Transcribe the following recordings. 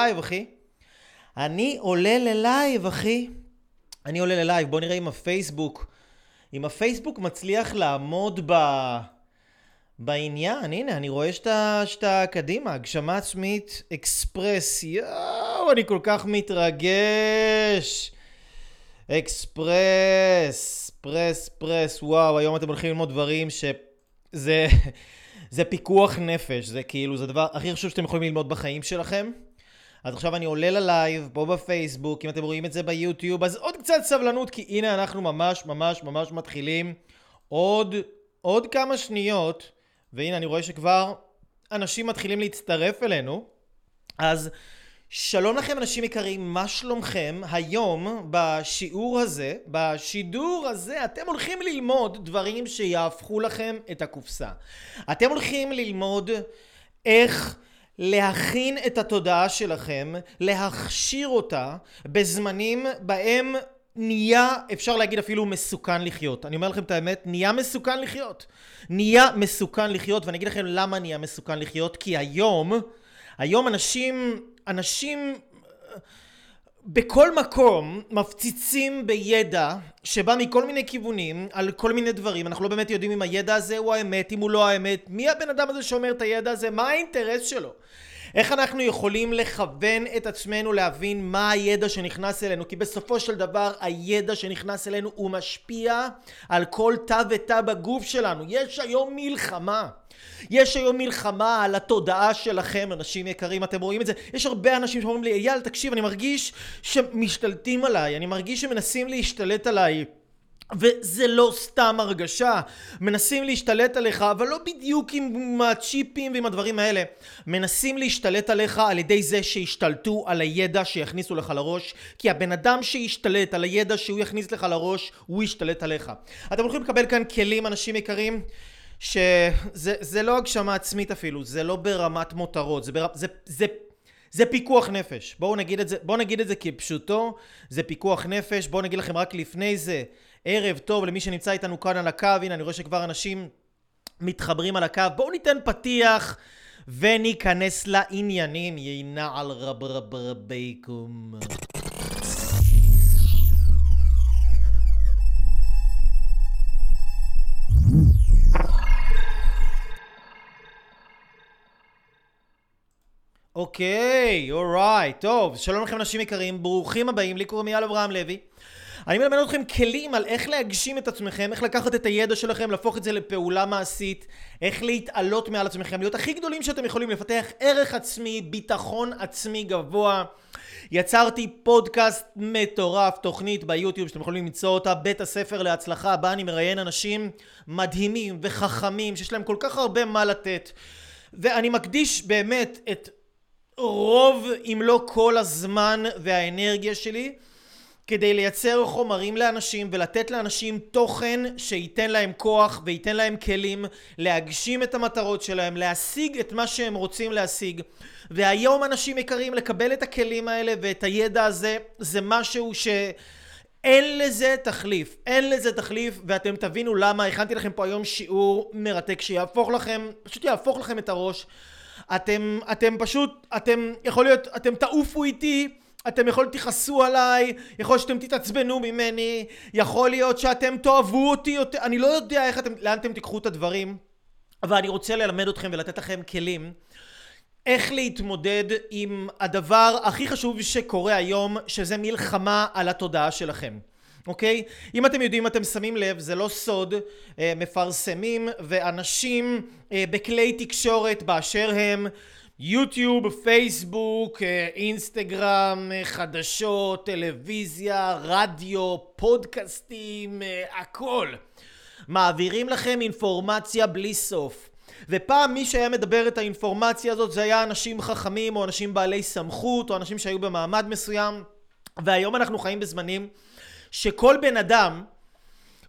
ללייב, אחי. אני עולה ללייב, אחי. אני עולה ללייב, בוא נראה אם הפייסבוק... אם הפייסבוק מצליח לעמוד ב... בעניין, הנה, אני רואה שאתה, שאתה קדימה, הגשמה עצמית אקספרס, יואו, אני כל כך מתרגש. אקספרס, פרס, פרס, וואו, היום אתם הולכים ללמוד דברים שזה זה פיקוח נפש, זה כאילו, זה הדבר הכי חשוב שאתם יכולים ללמוד בחיים שלכם. אז עכשיו אני עולה ללייב פה בפייסבוק, אם אתם רואים את זה ביוטיוב, אז עוד קצת סבלנות, כי הנה אנחנו ממש ממש ממש מתחילים. עוד, עוד כמה שניות, והנה אני רואה שכבר אנשים מתחילים להצטרף אלינו. אז שלום לכם אנשים יקרים, מה שלומכם? היום בשיעור הזה, בשידור הזה, אתם הולכים ללמוד דברים שיהפכו לכם את הקופסה. אתם הולכים ללמוד איך להכין את התודעה שלכם, להכשיר אותה בזמנים בהם נהיה, אפשר להגיד אפילו מסוכן לחיות. אני אומר לכם את האמת, נהיה מסוכן לחיות. נהיה מסוכן לחיות, ואני אגיד לכם למה נהיה מסוכן לחיות, כי היום, היום אנשים, אנשים בכל מקום מפציצים בידע שבא מכל מיני כיוונים על כל מיני דברים. אנחנו לא באמת יודעים אם הידע הזה הוא האמת אם הוא לא האמת. מי הבן אדם הזה שאומר את הידע הזה? מה האינטרס שלו איך אנחנו יכולים לכוון את עצמנו להבין מה הידע שנכנס אלינו כי בסופו של דבר הידע שנכנס אלינו הוא משפיע על כל תא ותא בגוף שלנו יש היום מלחמה יש היום מלחמה על התודעה שלכם, אנשים יקרים, אתם רואים את זה? יש הרבה אנשים שאומרים לי, אייל, תקשיב, אני מרגיש שמשתלטים עליי, אני מרגיש שמנסים להשתלט עליי. וזה לא סתם הרגשה, מנסים להשתלט עליך, אבל לא בדיוק עם הצ'יפים ועם הדברים האלה. מנסים להשתלט עליך על ידי זה שישתלטו על הידע שיכניסו לך לראש, כי הבן אדם שישתלט על הידע שהוא יכניס לך לראש, הוא ישתלט עליך. אתם הולכים לקבל כאן כלים, אנשים יקרים. שזה לא הגשמה עצמית אפילו, זה לא ברמת מותרות, זה, בר, זה, זה, זה פיקוח נפש. בואו נגיד את זה, בואו נגיד את זה כפשוטו, זה פיקוח נפש. בואו נגיד לכם רק לפני זה, ערב טוב למי שנמצא איתנו כאן על הקו, הנה אני רואה שכבר אנשים מתחברים על הקו. בואו ניתן פתיח וניכנס לעניינים, יינה על רב רב. אוקיי, אורייט, טוב, שלום לכם אנשים יקרים, ברוכים הבאים, לי קוראים אברהם לוי. אני מלמד אתכם כלים על איך להגשים את עצמכם, איך לקחת את הידע שלכם, להפוך את זה לפעולה מעשית, איך להתעלות מעל עצמכם, להיות הכי גדולים שאתם יכולים, לפתח ערך עצמי, ביטחון עצמי גבוה. יצרתי פודקאסט מטורף, תוכנית ביוטיוב שאתם יכולים למצוא אותה, בית הספר להצלחה, בה אני מראיין אנשים מדהימים וחכמים, שיש להם כל כך הרבה מה לתת. ואני מקדיש באמת את רוב אם לא כל הזמן והאנרגיה שלי כדי לייצר חומרים לאנשים ולתת לאנשים תוכן שייתן להם כוח וייתן להם כלים להגשים את המטרות שלהם, להשיג את מה שהם רוצים להשיג. והיום אנשים יקרים לקבל את הכלים האלה ואת הידע הזה זה משהו ש... אין לזה תחליף, אין לזה תחליף ואתם תבינו למה. הכנתי לכם פה היום שיעור מרתק שיהפוך לכם, פשוט יהפוך לכם את הראש. אתם, אתם פשוט, אתם, יכול להיות, אתם תעופו איתי, אתם יכול תכעסו עליי, יכול שאתם תתעצבנו ממני, יכול להיות שאתם תאהבו אותי יותר, אני לא יודע איך אתם, לאן אתם תיקחו את הדברים, אבל אני רוצה ללמד אתכם ולתת לכם כלים איך להתמודד עם הדבר הכי חשוב שקורה היום, שזה מלחמה על התודעה שלכם. אוקיי? אם אתם יודעים, אתם שמים לב, זה לא סוד, אה, מפרסמים ואנשים אה, בכלי תקשורת באשר הם יוטיוב, פייסבוק, אה, אינסטגרם, חדשות, טלוויזיה, רדיו, פודקאסטים, הכל. מעבירים לכם אינפורמציה בלי סוף. ופעם מי שהיה מדבר את האינפורמציה הזאת זה היה אנשים חכמים או אנשים בעלי סמכות או אנשים שהיו במעמד מסוים והיום אנחנו חיים בזמנים שכל בן אדם,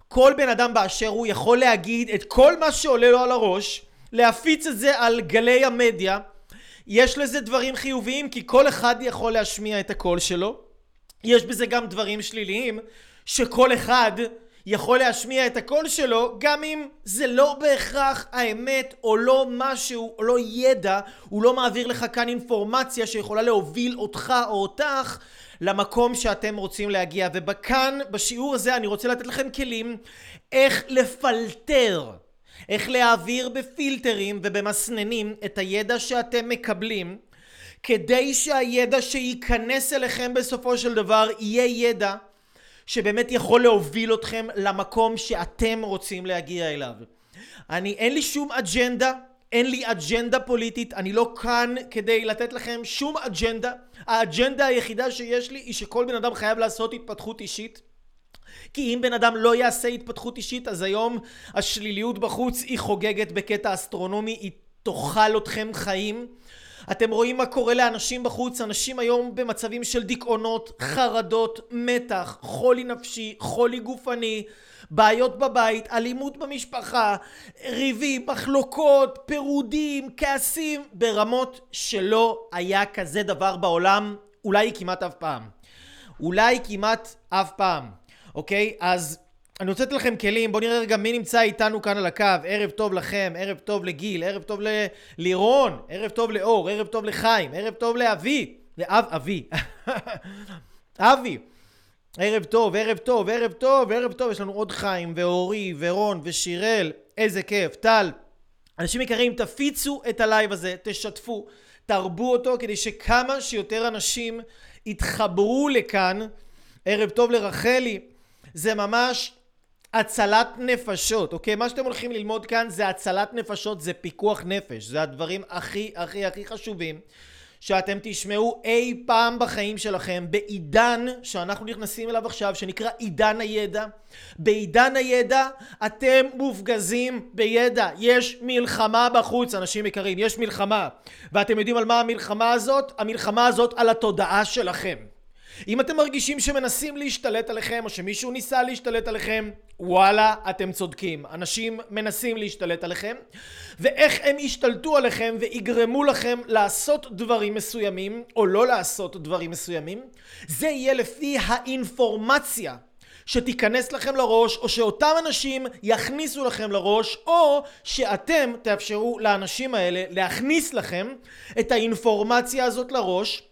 כל בן אדם באשר הוא יכול להגיד את כל מה שעולה לו על הראש, להפיץ את זה על גלי המדיה. יש לזה דברים חיוביים כי כל אחד יכול להשמיע את הקול שלו. יש בזה גם דברים שליליים שכל אחד יכול להשמיע את הקול שלו, גם אם זה לא בהכרח האמת, או לא משהו, או לא ידע, הוא לא מעביר לך כאן אינפורמציה שיכולה להוביל אותך או אותך למקום שאתם רוצים להגיע. ובכאן, בשיעור הזה, אני רוצה לתת לכם כלים איך לפלטר, איך להעביר בפילטרים ובמסננים את הידע שאתם מקבלים, כדי שהידע שייכנס אליכם בסופו של דבר יהיה ידע שבאמת יכול להוביל אתכם למקום שאתם רוצים להגיע אליו. אני, אין לי שום אג'נדה, אין לי אג'נדה פוליטית, אני לא כאן כדי לתת לכם שום אג'נדה. האג'נדה היחידה שיש לי היא שכל בן אדם חייב לעשות התפתחות אישית. כי אם בן אדם לא יעשה התפתחות אישית, אז היום השליליות בחוץ היא חוגגת בקטע אסטרונומי, היא תאכל אתכם חיים. אתם רואים מה קורה לאנשים בחוץ, אנשים היום במצבים של דיכאונות, חרדות, מתח, חולי נפשי, חולי גופני, בעיות בבית, אלימות במשפחה, ריבים, מחלוקות, פירודים, כעסים, ברמות שלא היה כזה דבר בעולם, אולי כמעט אף פעם. אולי כמעט אף פעם, אוקיי? אז אני רוצה לתת לכם כלים, בואו נראה רגע מי נמצא איתנו כאן על הקו. ערב טוב לכם, ערב טוב לגיל, ערב טוב ללירון, ערב טוב לאור, ערב טוב לחיים, ערב טוב לאבי, לאב אבי. אבי. ערב טוב, ערב טוב, ערב טוב, ערב טוב. יש לנו עוד חיים, ואורי, ורון, ושירל. איזה כיף. טל. אנשים יקרים, תפיצו את הלייב הזה, תשתפו, תרבו אותו, כדי שכמה שיותר אנשים יתחברו לכאן. ערב טוב לרחלי. זה ממש הצלת נפשות, אוקיי? מה שאתם הולכים ללמוד כאן זה הצלת נפשות, זה פיקוח נפש. זה הדברים הכי הכי הכי חשובים שאתם תשמעו אי פעם בחיים שלכם בעידן שאנחנו נכנסים אליו עכשיו, שנקרא עידן הידע. בעידן הידע אתם מופגזים בידע. יש מלחמה בחוץ, אנשים יקרים, יש מלחמה. ואתם יודעים על מה המלחמה הזאת? המלחמה הזאת על התודעה שלכם. אם אתם מרגישים שמנסים להשתלט עליכם או שמישהו ניסה להשתלט עליכם וואלה אתם צודקים. אנשים מנסים להשתלט עליכם ואיך הם ישתלטו עליכם ויגרמו לכם לעשות דברים מסוימים או לא לעשות דברים מסוימים זה יהיה לפי האינפורמציה שתיכנס לכם לראש או שאותם אנשים יכניסו לכם לראש או שאתם תאפשרו לאנשים האלה להכניס לכם את האינפורמציה הזאת לראש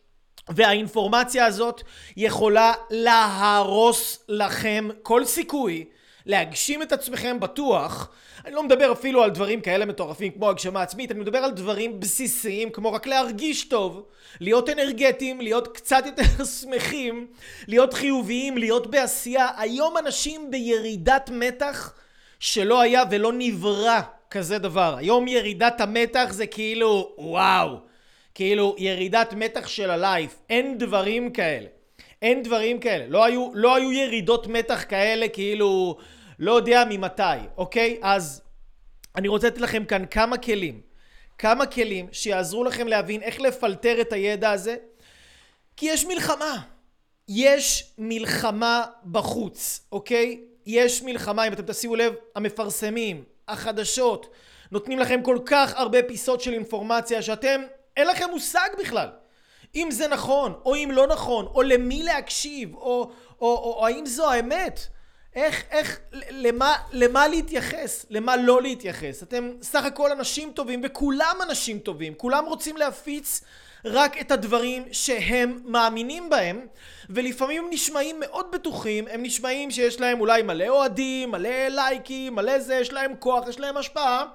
והאינפורמציה הזאת יכולה להרוס לכם כל סיכוי להגשים את עצמכם בטוח אני לא מדבר אפילו על דברים כאלה מטורפים כמו הגשמה עצמית, אני מדבר על דברים בסיסיים כמו רק להרגיש טוב, להיות אנרגטיים, להיות קצת יותר שמחים, להיות חיוביים, להיות בעשייה. היום אנשים בירידת מתח שלא היה ולא נברא כזה דבר. היום ירידת המתח זה כאילו וואו. כאילו ירידת מתח של הלייף, אין דברים כאלה. אין דברים כאלה. לא היו, לא היו ירידות מתח כאלה כאילו לא יודע ממתי, אוקיי? אז אני רוצה לתת לכם כאן כמה כלים. כמה כלים שיעזרו לכם להבין איך לפלטר את הידע הזה. כי יש מלחמה. יש מלחמה בחוץ, אוקיי? יש מלחמה, אם אתם תשימו לב, המפרסמים, החדשות, נותנים לכם כל כך הרבה פיסות של אינפורמציה שאתם אין לכם מושג בכלל. אם זה נכון או אם לא נכון או למי להקשיב או, או, או, או האם זו האמת? איך, איך, למה, למה להתייחס, למה לא להתייחס. אתם סך הכל אנשים טובים וכולם אנשים טובים, כולם רוצים להפיץ רק את הדברים שהם מאמינים בהם ולפעמים הם נשמעים מאוד בטוחים, הם נשמעים שיש להם אולי מלא אוהדים, מלא לייקים, מלא זה, יש להם כוח, יש להם השפעה.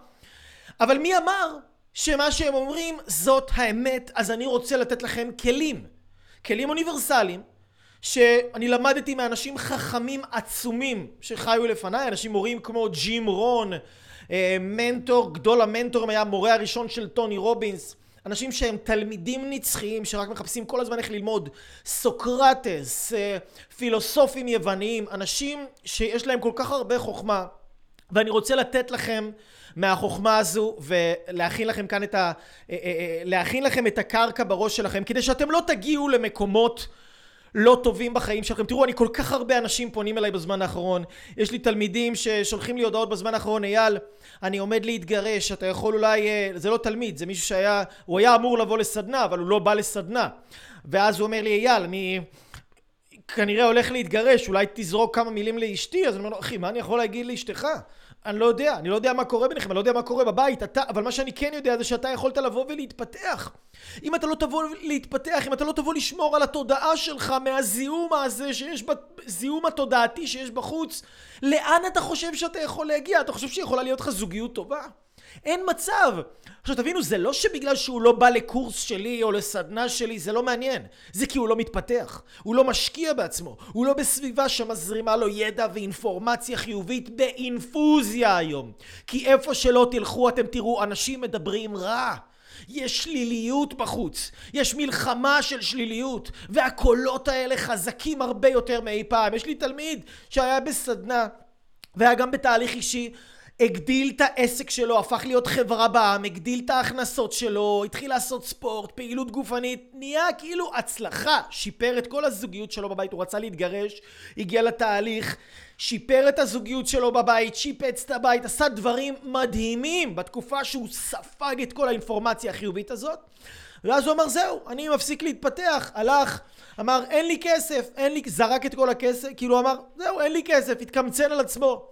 אבל מי אמר שמה שהם אומרים זאת האמת, אז אני רוצה לתת לכם כלים. כלים אוניברסליים, שאני למדתי מאנשים חכמים עצומים שחיו לפניי, אנשים מורים כמו ג'ים רון, אה, מנטור, גדול המנטורים היה המורה הראשון של טוני רובינס, אנשים שהם תלמידים נצחיים שרק מחפשים כל הזמן איך ללמוד, סוקרטס, אה, פילוסופים יווניים, אנשים שיש להם כל כך הרבה חוכמה, ואני רוצה לתת לכם מהחוכמה הזו ולהכין לכם כאן את ה... אה, אה, אה, להכין לכם את הקרקע בראש שלכם כדי שאתם לא תגיעו למקומות לא טובים בחיים שלכם. תראו, אני כל כך הרבה אנשים פונים אליי בזמן האחרון. יש לי תלמידים ששולחים לי הודעות בזמן האחרון, אייל, אני עומד להתגרש, אתה יכול אולי... זה לא תלמיד, זה מישהו שהיה... הוא היה אמור לבוא לסדנה, אבל הוא לא בא לסדנה. ואז הוא אומר לי, אייל, אני... כנראה הולך להתגרש, אולי תזרוק כמה מילים לאשתי, אז אני אומר לו, אחי, מה אני יכול להגיד לאשתך? אני לא יודע, אני לא יודע מה קורה ביניכם, אני לא יודע מה קורה בבית, אתה, אבל מה שאני כן יודע זה שאתה יכולת לבוא ולהתפתח. אם אתה לא תבוא להתפתח, אם אתה לא תבוא לשמור על התודעה שלך מהזיהום הזה שיש, בזיהום התודעתי שיש בחוץ, לאן אתה חושב שאתה יכול להגיע? אתה חושב שיכולה להיות לך זוגיות טובה? אין מצב. עכשיו תבינו, זה לא שבגלל שהוא לא בא לקורס שלי או לסדנה שלי, זה לא מעניין. זה כי הוא לא מתפתח. הוא לא משקיע בעצמו. הוא לא בסביבה שמזרימה לו ידע ואינפורמציה חיובית באינפוזיה היום. כי איפה שלא תלכו אתם תראו אנשים מדברים רע. יש שליליות בחוץ, יש מלחמה של שליליות, והקולות האלה חזקים הרבה יותר מאי פעם. יש לי תלמיד שהיה בסדנה והיה גם בתהליך אישי הגדיל את העסק שלו, הפך להיות חברה בעם, הגדיל את ההכנסות שלו, התחיל לעשות ספורט, פעילות גופנית, נהיה כאילו הצלחה, שיפר את כל הזוגיות שלו בבית, הוא רצה להתגרש, הגיע לתהליך, שיפר את הזוגיות שלו בבית, שיפץ את הבית, עשה דברים מדהימים. בתקופה שהוא ספג את כל האינפורמציה החיובית הזאת ואז הוא אמר זהו, אני מפסיק להתפתח, הלך, אמר אין לי כסף, אין לי, זרק את כל הכסף, כאילו אמר זהו אין לי כסף, התקמצן על עצמו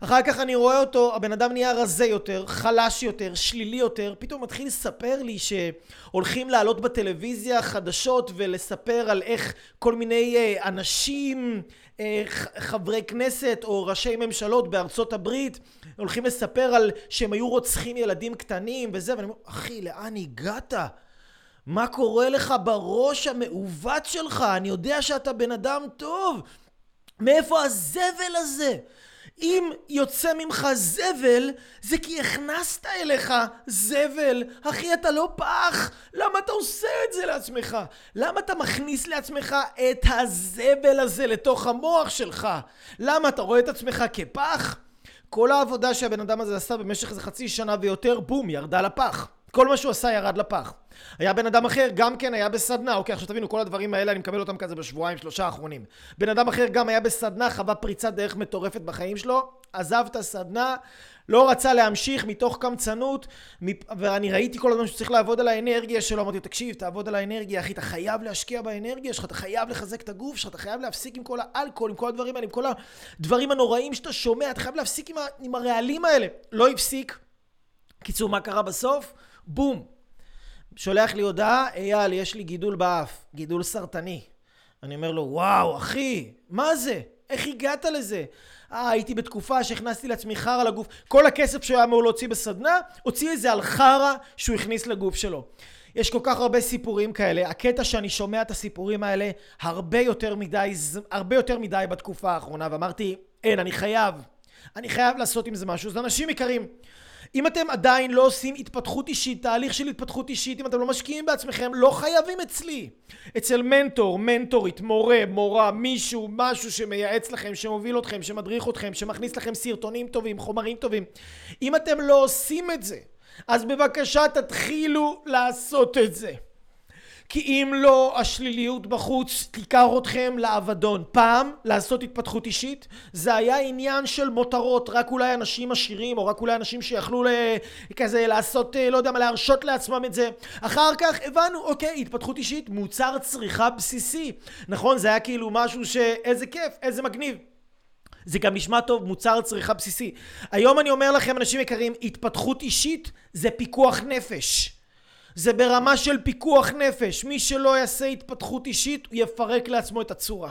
אחר כך אני רואה אותו, הבן אדם נהיה רזה יותר, חלש יותר, שלילי יותר, פתאום מתחיל לספר לי שהולכים לעלות בטלוויזיה חדשות ולספר על איך כל מיני אה, אנשים, אה, חברי כנסת או ראשי ממשלות בארצות הברית הולכים לספר על שהם היו רוצחים ילדים קטנים וזה, ואני אומר, אחי, לאן הגעת? מה קורה לך בראש המעוות שלך? אני יודע שאתה בן אדם טוב. מאיפה הזבל הזה? אם יוצא ממך זבל, זה כי הכנסת אליך זבל. אחי, אתה לא פח. למה אתה עושה את זה לעצמך? למה אתה מכניס לעצמך את הזבל הזה לתוך המוח שלך? למה אתה רואה את עצמך כפח? כל העבודה שהבן אדם הזה עשה במשך איזה חצי שנה ויותר, בום, ירדה לפח. כל מה שהוא עשה ירד לפח. היה בן אדם אחר, גם כן היה בסדנה, אוקיי, עכשיו תבינו, כל הדברים האלה, אני מקבל אותם כזה בשבועיים, שלושה האחרונים. בן אדם אחר גם היה בסדנה, חווה פריצת דרך מטורפת בחיים שלו, עזב את הסדנה, לא רצה להמשיך מתוך קמצנות, ואני ראיתי כל הזמן שצריך לעבוד על האנרגיה שלו, אמרתי, תקשיב, תעבוד על האנרגיה, אחי, אתה חייב להשקיע באנרגיה שלך, אתה חייב לחזק את הגוף שלך, אתה חייב להפסיק עם כל האלכוהול, עם כל הדברים האלה, עם כל הדברים הנוראים שאתה שומע, אתה חייב להפסיק עם, ה... עם הרעלים האלה. לא הפסיק. קיצור, מה קרה בסוף? בום. שולח לי הודעה, אייל, יש לי גידול באף, גידול סרטני. אני אומר לו, וואו, אחי, מה זה? איך הגעת לזה? אה, הייתי בתקופה שהכנסתי לעצמי חרא לגוף. כל הכסף שהוא היה אמור להוציא בסדנה, הוציא את זה על חרא שהוא הכניס לגוף שלו. יש כל כך הרבה סיפורים כאלה. הקטע שאני שומע את הסיפורים האלה הרבה יותר מדי, הרבה יותר מדי בתקופה האחרונה, ואמרתי, אין, אני חייב. אני חייב לעשות עם זה משהו. אז אנשים יקרים, אם אתם עדיין לא עושים התפתחות אישית, תהליך של התפתחות אישית, אם אתם לא משקיעים בעצמכם, לא חייבים אצלי. אצל מנטור, מנטורית, מורה, מורה, מישהו, משהו שמייעץ לכם, שמוביל אתכם, שמדריך אתכם, שמכניס לכם סרטונים טובים, חומרים טובים. אם אתם לא עושים את זה, אז בבקשה תתחילו לעשות את זה. כי אם לא, השליליות בחוץ תיקח אתכם לאבדון. פעם, לעשות התפתחות אישית, זה היה עניין של מותרות, רק אולי אנשים עשירים, או רק אולי אנשים שיכלו כזה לעשות, אה, לא יודע מה, להרשות לעצמם את זה. אחר כך הבנו, אוקיי, התפתחות אישית, מוצר צריכה בסיסי. נכון? זה היה כאילו משהו. איזה כיף, איזה מגניב. זה גם נשמע טוב, מוצר צריכה בסיסי. היום אני אומר לכם, אנשים יקרים, התפתחות אישית זה פיקוח נפש. זה ברמה של פיקוח נפש. מי שלא יעשה התפתחות אישית, הוא יפרק לעצמו את הצורה.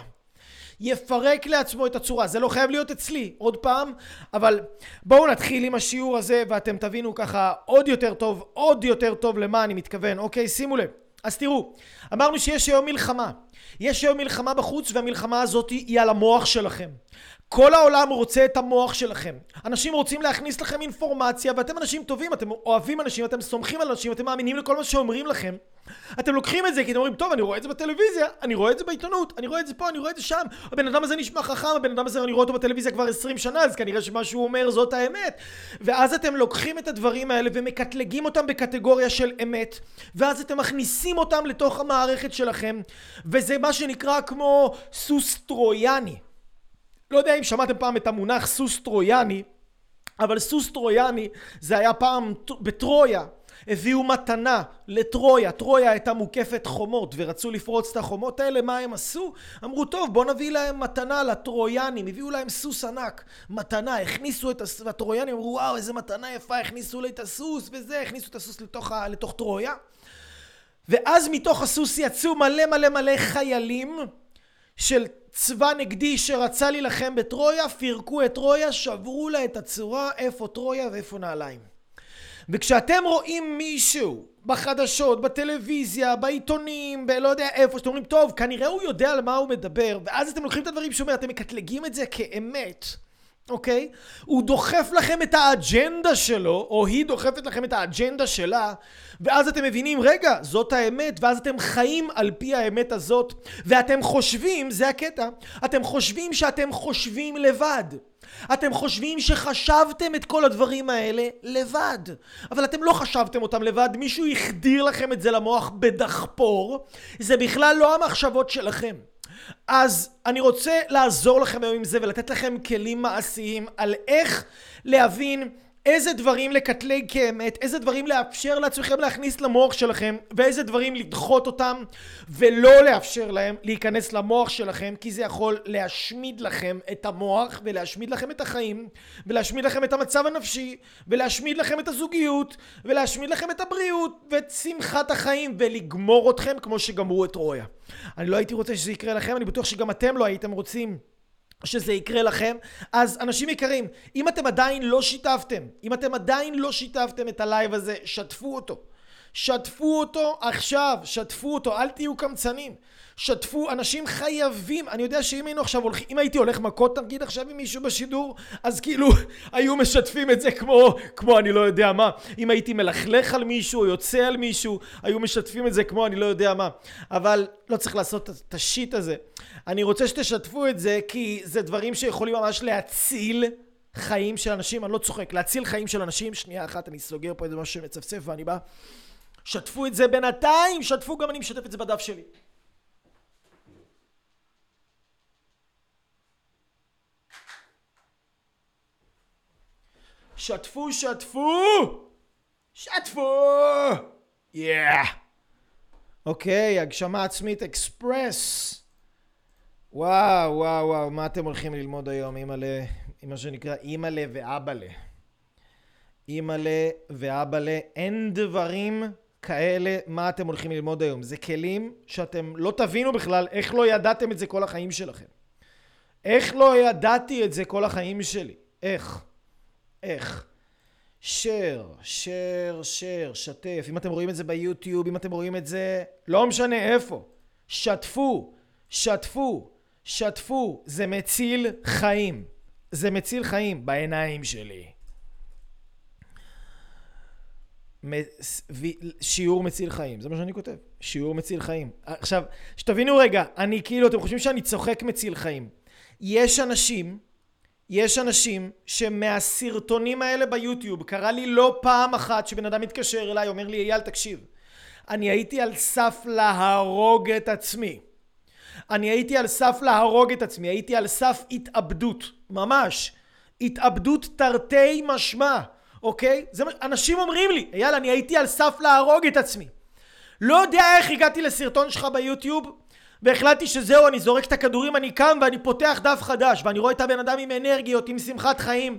יפרק לעצמו את הצורה. זה לא חייב להיות אצלי, עוד פעם, אבל בואו נתחיל עם השיעור הזה ואתם תבינו ככה עוד יותר טוב, עוד יותר טוב למה אני מתכוון. אוקיי, שימו לב. אז תראו, אמרנו שיש היום מלחמה. יש היום מלחמה בחוץ והמלחמה הזאת היא על המוח שלכם. כל העולם רוצה את המוח שלכם. אנשים רוצים להכניס לכם אינפורמציה, ואתם אנשים טובים, אתם אוהבים אנשים, אתם סומכים על אנשים, אתם מאמינים לכל מה שאומרים לכם. אתם לוקחים את זה כי אתם אומרים, טוב, אני רואה את זה בטלוויזיה, אני רואה את זה בעיתונות, אני רואה את זה פה, אני רואה את זה שם. הבן אדם הזה נשמע חכם, הבן אדם הזה, אני רואה אותו בטלוויזיה כבר 20 שנה, אז כנראה שמה שהוא אומר זאת האמת. ואז אתם לוקחים את הדברים האלה ומקטלגים אותם בקטגוריה של אמת, ואז אתם מכניסים אותם לתוך המערכת שלכם, וזה מה שנקרא כמו סוס טרויאני. לא יודע אם שמעתם פעם את המונח סוס טרויאני, אבל סוס טרויאני זה היה פעם בטרויה. הביאו מתנה לטרויה, טרויה הייתה מוקפת חומות ורצו לפרוץ את החומות האלה, מה הם עשו? אמרו טוב בוא נביא להם מתנה לטרויאנים, הביאו להם סוס ענק, מתנה, הכניסו את הסוס, והטרויאנים אמרו וואו איזה מתנה יפה, הכניסו לי את הסוס וזה, הכניסו את הסוס לתוך, לתוך טרויה ואז מתוך הסוס יצאו מלא מלא מלא חיילים של צבא נגדי שרצה להילחם בטרויה, פירקו את טרויה, שברו לה את הצורה, איפה טרויה ואיפה נעליים. וכשאתם רואים מישהו בחדשות, בטלוויזיה, בעיתונים, בלא יודע איפה, שאתם אומרים, טוב, כנראה הוא יודע על מה הוא מדבר, ואז אתם לוקחים את הדברים שהוא אומר, אתם מקטלגים את זה כאמת. אוקיי? הוא דוחף לכם את האג'נדה שלו, או היא דוחפת לכם את האג'נדה שלה, ואז אתם מבינים, רגע, זאת האמת, ואז אתם חיים על פי האמת הזאת, ואתם חושבים, זה הקטע, אתם חושבים שאתם חושבים לבד. אתם חושבים שחשבתם את כל הדברים האלה לבד, אבל אתם לא חשבתם אותם לבד, מישהו החדיר לכם את זה למוח בדחפור, זה בכלל לא המחשבות שלכם. אז אני רוצה לעזור לכם היום עם זה ולתת לכם כלים מעשיים על איך להבין איזה דברים לקטלג כאמת, איזה דברים לאפשר לעצמכם להכניס למוח שלכם, ואיזה דברים לדחות אותם, ולא לאפשר להם להיכנס למוח שלכם, כי זה יכול להשמיד לכם את המוח, ולהשמיד לכם את החיים, ולהשמיד לכם את המצב הנפשי, ולהשמיד לכם את הזוגיות, ולהשמיד לכם את הבריאות, ואת שמחת החיים, ולגמור אתכם כמו שגמרו את רויה. אני לא הייתי רוצה שזה יקרה לכם, אני בטוח שגם אתם לא הייתם רוצים. שזה יקרה לכם. אז אנשים יקרים, אם אתם עדיין לא שיתפתם, אם אתם עדיין לא שיתפתם את הלייב הזה, שתפו אותו. שתפו אותו עכשיו, שתפו אותו, אל תהיו קמצנים. שתפו, אנשים חייבים, אני יודע שאם היינו עכשיו הולכים, אם הייתי הולך מכות נגיד עכשיו עם מישהו בשידור, אז כאילו היו משתפים את זה כמו, כמו אני לא יודע מה. אם הייתי מלכלך על מישהו, יוצא על מישהו, היו משתפים את זה כמו אני לא יודע מה. אבל לא צריך לעשות את השיט הזה. אני רוצה שתשתפו את זה, כי זה דברים שיכולים ממש להציל חיים של אנשים, אני לא צוחק, להציל חיים של אנשים. שנייה אחת, אני סוגר פה איזה משהו שמצפצף ואני בא. שתפו את זה בינתיים, שתפו גם אני משתף את זה בדף שלי. שתפו, שתפו! שתפו! יאה! אוקיי, הגשמה עצמית אקספרס. וואו, וואו, וואו, מה אתם הולכים ללמוד היום, אימא'לה, מה שנקרא אימא'לה ואבא'לה. אימא'לה ואבא'לה, אין דברים כאלה, מה אתם הולכים ללמוד היום. זה כלים שאתם לא תבינו בכלל איך לא ידעתם את זה כל החיים שלכם. איך לא ידעתי את זה כל החיים שלי? איך? איך? share, share, share, שתף. אם אתם רואים את זה ביוטיוב, אם אתם רואים את זה, לא משנה איפה. שתפו, שתפו, שתפו. זה מציל חיים. זה מציל חיים בעיניים שלי. שיעור מציל חיים, זה מה שאני כותב. שיעור מציל חיים. עכשיו, שתבינו רגע, אני כאילו, אתם חושבים שאני צוחק מציל חיים. יש אנשים יש אנשים שמהסרטונים האלה ביוטיוב, קרה לי לא פעם אחת שבן אדם מתקשר אליי, אומר לי, אייל, תקשיב, אני הייתי על סף להרוג את עצמי. אני הייתי על סף להרוג את עצמי, הייתי על סף התאבדות, ממש. התאבדות תרתי משמע, אוקיי? זה מה... אנשים אומרים לי, אייל, אני הייתי על סף להרוג את עצמי. לא יודע איך הגעתי לסרטון שלך ביוטיוב, והחלטתי שזהו, אני זורק את הכדורים, אני קם ואני פותח דף חדש, ואני רואה את הבן אדם עם אנרגיות, עם שמחת חיים.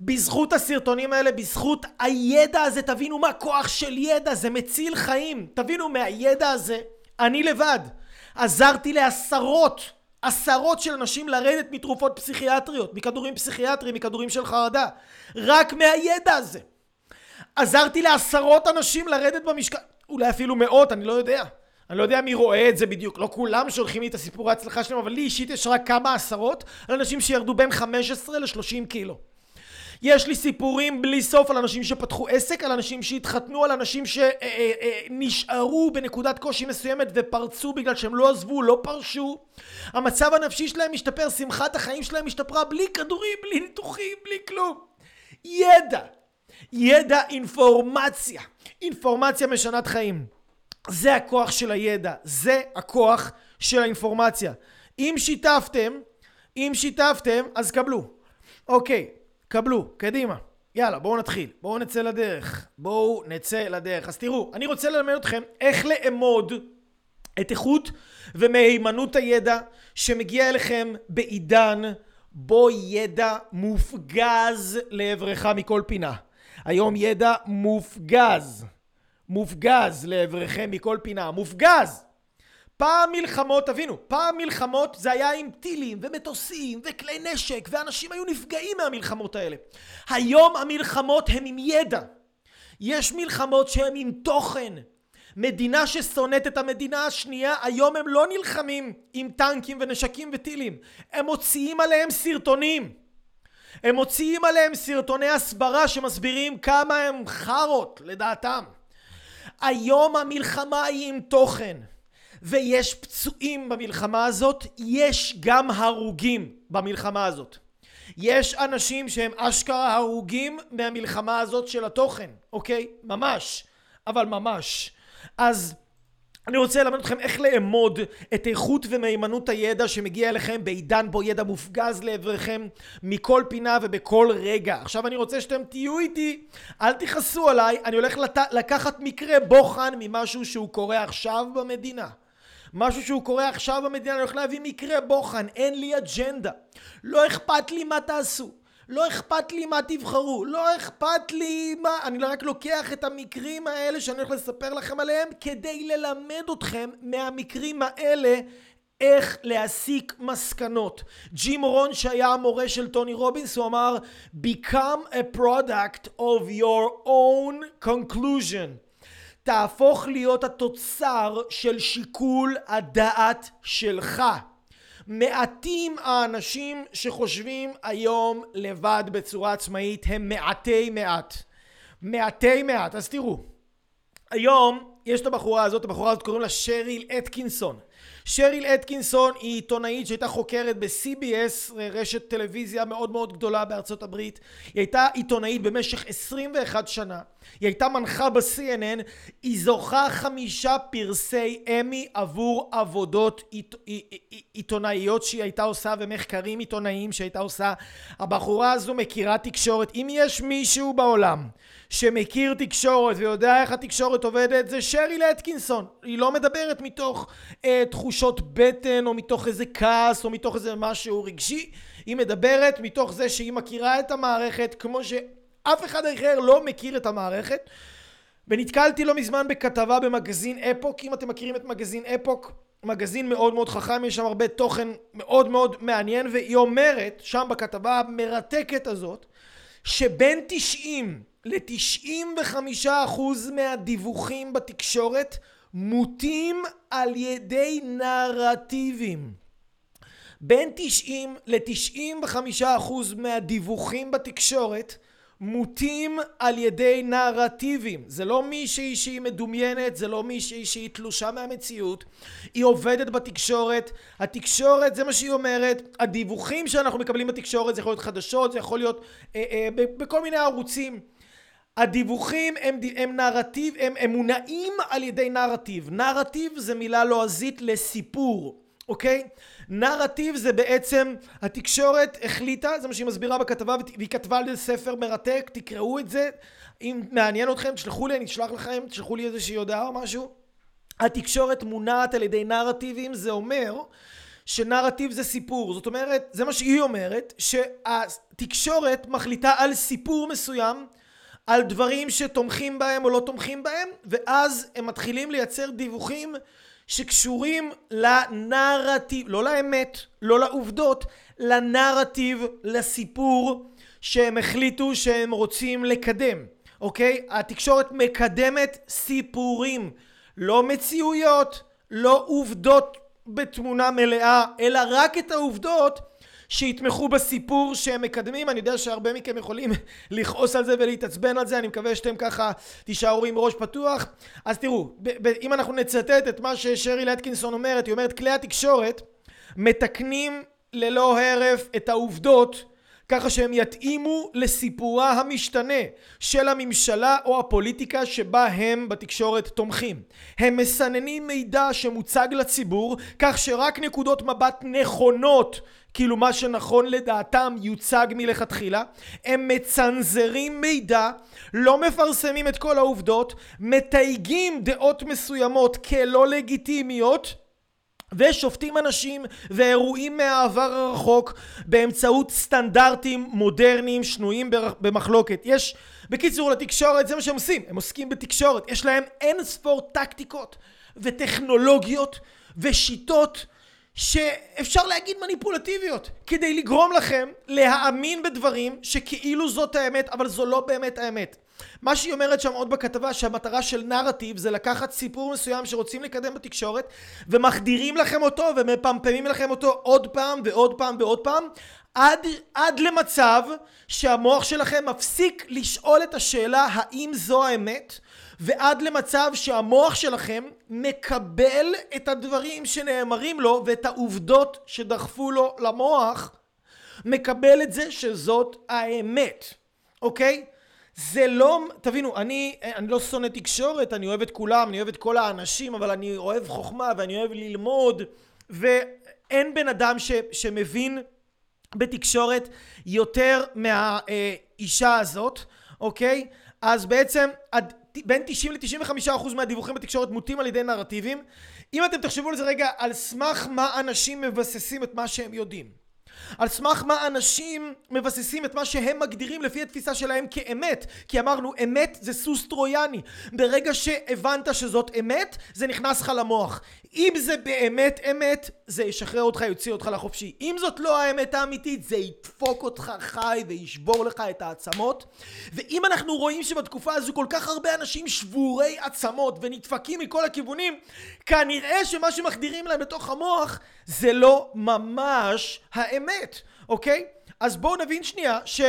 בזכות הסרטונים האלה, בזכות הידע הזה, תבינו מה כוח של ידע, זה מציל חיים. תבינו, מהידע הזה, אני לבד עזרתי לעשרות, עשרות של אנשים לרדת מתרופות פסיכיאטריות, מכדורים פסיכיאטריים, מכדורים של חרדה. רק מהידע הזה. עזרתי לעשרות אנשים לרדת במשקל, אולי אפילו מאות, אני לא יודע. אני לא יודע מי רואה את זה בדיוק, לא כולם שולחים לי את הסיפור ההצלחה שלהם, אבל לי אישית יש רק כמה עשרות על אנשים שירדו בין 15 ל-30 קילו. יש לי סיפורים בלי סוף על אנשים שפתחו עסק, על אנשים שהתחתנו, על אנשים שנשארו אה, אה, בנקודת קושי מסוימת ופרצו בגלל שהם לא עזבו, לא פרשו. המצב הנפשי שלהם משתפר, שמחת החיים שלהם השתפרה בלי כדורים, בלי ניתוחים, בלי כלום. ידע, ידע, אינפורמציה, אינפורמציה משנת חיים. זה הכוח של הידע, זה הכוח של האינפורמציה. אם שיתפתם, אם שיתפתם, אז קבלו. אוקיי, קבלו, קדימה. יאללה, בואו נתחיל. בואו נצא לדרך. בואו נצא לדרך. אז תראו, אני רוצה ללמד אתכם איך לאמוד את איכות ומהימנות הידע שמגיע אליכם בעידן בו ידע מופגז לעברך מכל פינה. היום ידע מופגז. מופגז לעברכם מכל פינה. מופגז! פעם מלחמות, תבינו, פעם מלחמות זה היה עם טילים ומטוסים וכלי נשק ואנשים היו נפגעים מהמלחמות האלה. היום המלחמות הן עם ידע. יש מלחמות שהן עם תוכן. מדינה ששונאת את המדינה השנייה, היום הם לא נלחמים עם טנקים ונשקים וטילים. הם מוציאים עליהם סרטונים. הם מוציאים עליהם סרטוני הסברה שמסבירים כמה הם חארות לדעתם. היום המלחמה היא עם תוכן. ויש פצועים במלחמה הזאת, יש גם הרוגים במלחמה הזאת. יש אנשים שהם אשכרה הרוגים מהמלחמה הזאת של התוכן, אוקיי? ממש. אבל ממש. אז אני רוצה ללמד אתכם איך לאמוד את איכות ומהימנות הידע שמגיע אליכם בעידן בו ידע מופגז לעברכם מכל פינה ובכל רגע. עכשיו אני רוצה שאתם תהיו איתי, אל תכעסו עליי, אני הולך לת... לקחת מקרה בוחן ממשהו שהוא קורה עכשיו במדינה. משהו שהוא קורה עכשיו במדינה, אני הולך להביא מקרה בוחן, אין לי אג'נדה. לא אכפת לי מה תעשו. לא אכפת לי מה תבחרו, לא אכפת לי מה, אני רק לוקח את המקרים האלה שאני הולך לספר לכם עליהם כדי ללמד אתכם מהמקרים האלה איך להסיק מסקנות. ג'ים רון שהיה המורה של טוני רובינס הוא אמר become a product of your own conclusion תהפוך להיות התוצר של שיקול הדעת שלך. מעטים האנשים שחושבים היום לבד בצורה עצמאית הם מעטי מעט. מעטי מעט. אז תראו, היום יש את הבחורה הזאת, הבחורה הזאת קוראים לה שריל אתקינסון. שריל אתקינסון היא עיתונאית שהייתה חוקרת ב-CBS, רשת טלוויזיה מאוד מאוד גדולה בארצות הברית. היא הייתה עיתונאית במשך 21 שנה. היא הייתה מנחה ב-CNN. היא זוכה חמישה פרסי אמי עבור עבודות עית, עיתונאיות שהיא הייתה עושה ומחקרים עיתונאיים שהייתה עושה. הבחורה הזו מכירה תקשורת. אם יש מישהו בעולם שמכיר תקשורת ויודע איך התקשורת עובדת זה שריל אתקינסון. היא לא מדברת מתוך אה, תחושות בטן או מתוך איזה כעס או מתוך איזה משהו רגשי. היא מדברת מתוך זה שהיא מכירה את המערכת כמו שאף אחד אחר לא מכיר את המערכת. ונתקלתי לא מזמן בכתבה במגזין אפוק, אם אתם מכירים את מגזין אפוק, מגזין מאוד מאוד חכם, יש שם הרבה תוכן מאוד מאוד מעניין, והיא אומרת שם בכתבה המרתקת הזאת, שבין 90 ל-95% מהדיווחים בתקשורת מוטים על ידי נרטיבים. בין 90 ל-95% מהדיווחים בתקשורת מוטים על ידי נרטיבים. זה לא מישהי שהיא מדומיינת, זה לא מישהי שהיא תלושה מהמציאות. היא עובדת בתקשורת, התקשורת זה מה שהיא אומרת, הדיווחים שאנחנו מקבלים בתקשורת זה יכול להיות חדשות, זה יכול להיות אה, אה, בכל מיני ערוצים. הדיווחים הם, הם נרטיב, הם, הם מונעים על ידי נרטיב. נרטיב זה מילה לועזית לסיפור, אוקיי? נרטיב זה בעצם, התקשורת החליטה, זה מה שהיא מסבירה בכתבה, והיא כתבה על זה ספר מרתק, תקראו את זה, אם מעניין אתכם, תשלחו לי, אני אשלח לכם, תשלחו לי איזושהי הודעה או משהו. התקשורת מונעת על ידי נרטיבים, זה אומר שנרטיב זה סיפור. זאת אומרת, זה מה שהיא אומרת, שהתקשורת מחליטה על סיפור מסוים, על דברים שתומכים בהם או לא תומכים בהם, ואז הם מתחילים לייצר דיווחים שקשורים לנרטיב, לא לאמת, לא לעובדות, לנרטיב, לסיפור שהם החליטו שהם רוצים לקדם, אוקיי? התקשורת מקדמת סיפורים, לא מציאויות, לא עובדות בתמונה מלאה, אלא רק את העובדות שיתמכו בסיפור שהם מקדמים. אני יודע שהרבה מכם יכולים לכעוס על זה ולהתעצבן על זה, אני מקווה שאתם ככה תישארו עם ראש פתוח. אז תראו, אם אנחנו נצטט את מה ששרי לטקינסון אומרת, היא אומרת, כלי התקשורת מתקנים ללא הרף את העובדות ככה שהם יתאימו לסיפורה המשתנה של הממשלה או הפוליטיקה שבה הם בתקשורת תומכים. הם מסננים מידע שמוצג לציבור כך שרק נקודות מבט נכונות כאילו מה שנכון לדעתם יוצג מלכתחילה. הם מצנזרים מידע, לא מפרסמים את כל העובדות, מתייגים דעות מסוימות כלא לגיטימיות ושופטים אנשים ואירועים מהעבר הרחוק באמצעות סטנדרטים מודרניים שנויים במחלוקת. יש, בקיצור לתקשורת זה מה שהם עושים, הם עוסקים בתקשורת, יש להם אין ספור טקטיקות וטכנולוגיות ושיטות שאפשר להגיד מניפולטיביות כדי לגרום לכם להאמין בדברים שכאילו זאת האמת אבל זו לא באמת האמת. מה שהיא אומרת שם עוד בכתבה שהמטרה של נרטיב זה לקחת סיפור מסוים שרוצים לקדם בתקשורת ומחדירים לכם אותו ומפמפמים לכם אותו עוד פעם ועוד פעם ועוד פעם עד, עד למצב שהמוח שלכם מפסיק לשאול את השאלה האם זו האמת ועד למצב שהמוח שלכם מקבל את הדברים שנאמרים לו ואת העובדות שדחפו לו למוח מקבל את זה שזאת האמת אוקיי? זה לא, תבינו, אני, אני לא שונא תקשורת, אני אוהב את כולם, אני אוהב את כל האנשים, אבל אני אוהב חוכמה ואני אוהב ללמוד, ואין בן אדם ש, שמבין בתקשורת יותר מהאישה הזאת, אוקיי? אז בעצם בין 90 ל-95% אחוז מהדיווחים בתקשורת מוטים על ידי נרטיבים. אם אתם תחשבו על זה רגע, על סמך מה אנשים מבססים את מה שהם יודעים. על סמך מה אנשים מבססים את מה שהם מגדירים לפי התפיסה שלהם כאמת. כי אמרנו אמת זה סוס טרויאני. ברגע שהבנת שזאת אמת זה נכנס לך למוח. אם זה באמת אמת זה ישחרר אותך יוציא אותך לחופשי. אם זאת לא האמת האמיתית זה ידפוק אותך חי וישבור לך את העצמות. ואם אנחנו רואים שבתקופה הזו כל כך הרבה אנשים שבורי עצמות ונדפקים מכל הכיוונים כנראה שמה שמחדירים להם בתוך המוח זה לא ממש האמת, אוקיי? אז בואו נבין שנייה ש...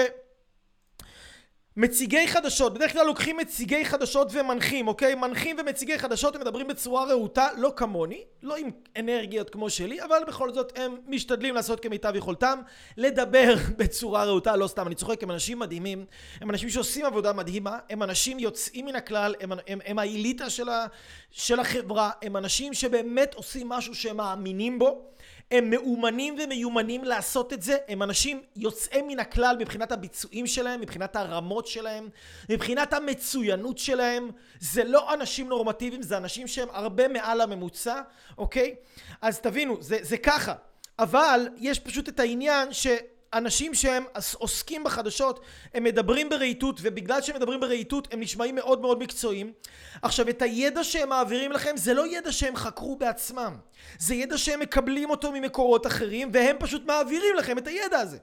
מציגי חדשות, בדרך כלל לוקחים מציגי חדשות ומנחים, אוקיי? מנחים ומציגי חדשות הם מדברים בצורה רהוטה, לא כמוני, לא עם אנרגיות כמו שלי, אבל בכל זאת הם משתדלים לעשות כמיטב יכולתם, לדבר בצורה רהוטה, לא סתם, אני צוחק, הם אנשים מדהימים, הם אנשים שעושים עבודה מדהימה, הם אנשים יוצאים מן הכלל, הם, הם, הם האליטה של, ה, של החברה, הם אנשים שבאמת עושים משהו שהם מאמינים בו, הם מאומנים ומיומנים לעשות את זה, הם אנשים יוצאי מן הכלל מבחינת הביצועים שלהם, מבחינת הרמות שלהם, מבחינת המצוינות שלהם, זה לא אנשים נורמטיביים, זה אנשים שהם הרבה מעל הממוצע, אוקיי? אז תבינו, זה, זה ככה, אבל יש פשוט את העניין ש... אנשים שהם עוסקים בחדשות הם מדברים ברהיטות ובגלל שהם מדברים ברהיטות הם נשמעים מאוד מאוד מקצועיים. עכשיו את הידע שהם מעבירים לכם זה לא ידע שהם חקרו בעצמם. זה ידע שהם מקבלים אותו ממקורות אחרים והם פשוט מעבירים לכם את הידע הזה.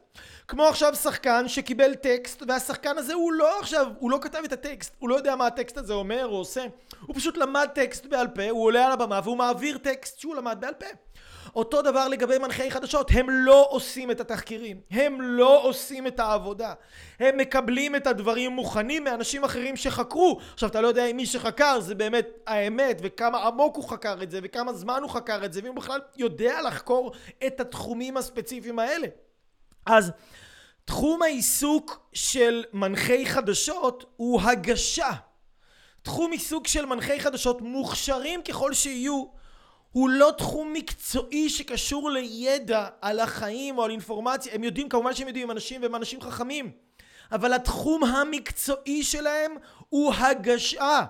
כמו עכשיו שחקן שקיבל טקסט והשחקן הזה הוא לא עכשיו הוא לא כתב את הטקסט הוא לא יודע מה הטקסט הזה אומר או עושה. הוא פשוט למד טקסט בעל פה הוא עולה על הבמה והוא מעביר טקסט שהוא למד בעל פה אותו דבר לגבי מנחי חדשות, הם לא עושים את התחקירים, הם לא עושים את העבודה, הם מקבלים את הדברים מוכנים מאנשים אחרים שחקרו. עכשיו אתה לא יודע אם מי שחקר זה באמת האמת וכמה עמוק הוא חקר את זה וכמה זמן הוא חקר את זה ואם הוא בכלל יודע לחקור את התחומים הספציפיים האלה. אז תחום העיסוק של מנחי חדשות הוא הגשה. תחום עיסוק של מנחי חדשות מוכשרים ככל שיהיו הוא לא תחום מקצועי שקשור לידע על החיים או על אינפורמציה. הם יודעים כמובן שהם יודעים הם אנשים והם אנשים חכמים. אבל התחום המקצועי שלהם הוא הגשה.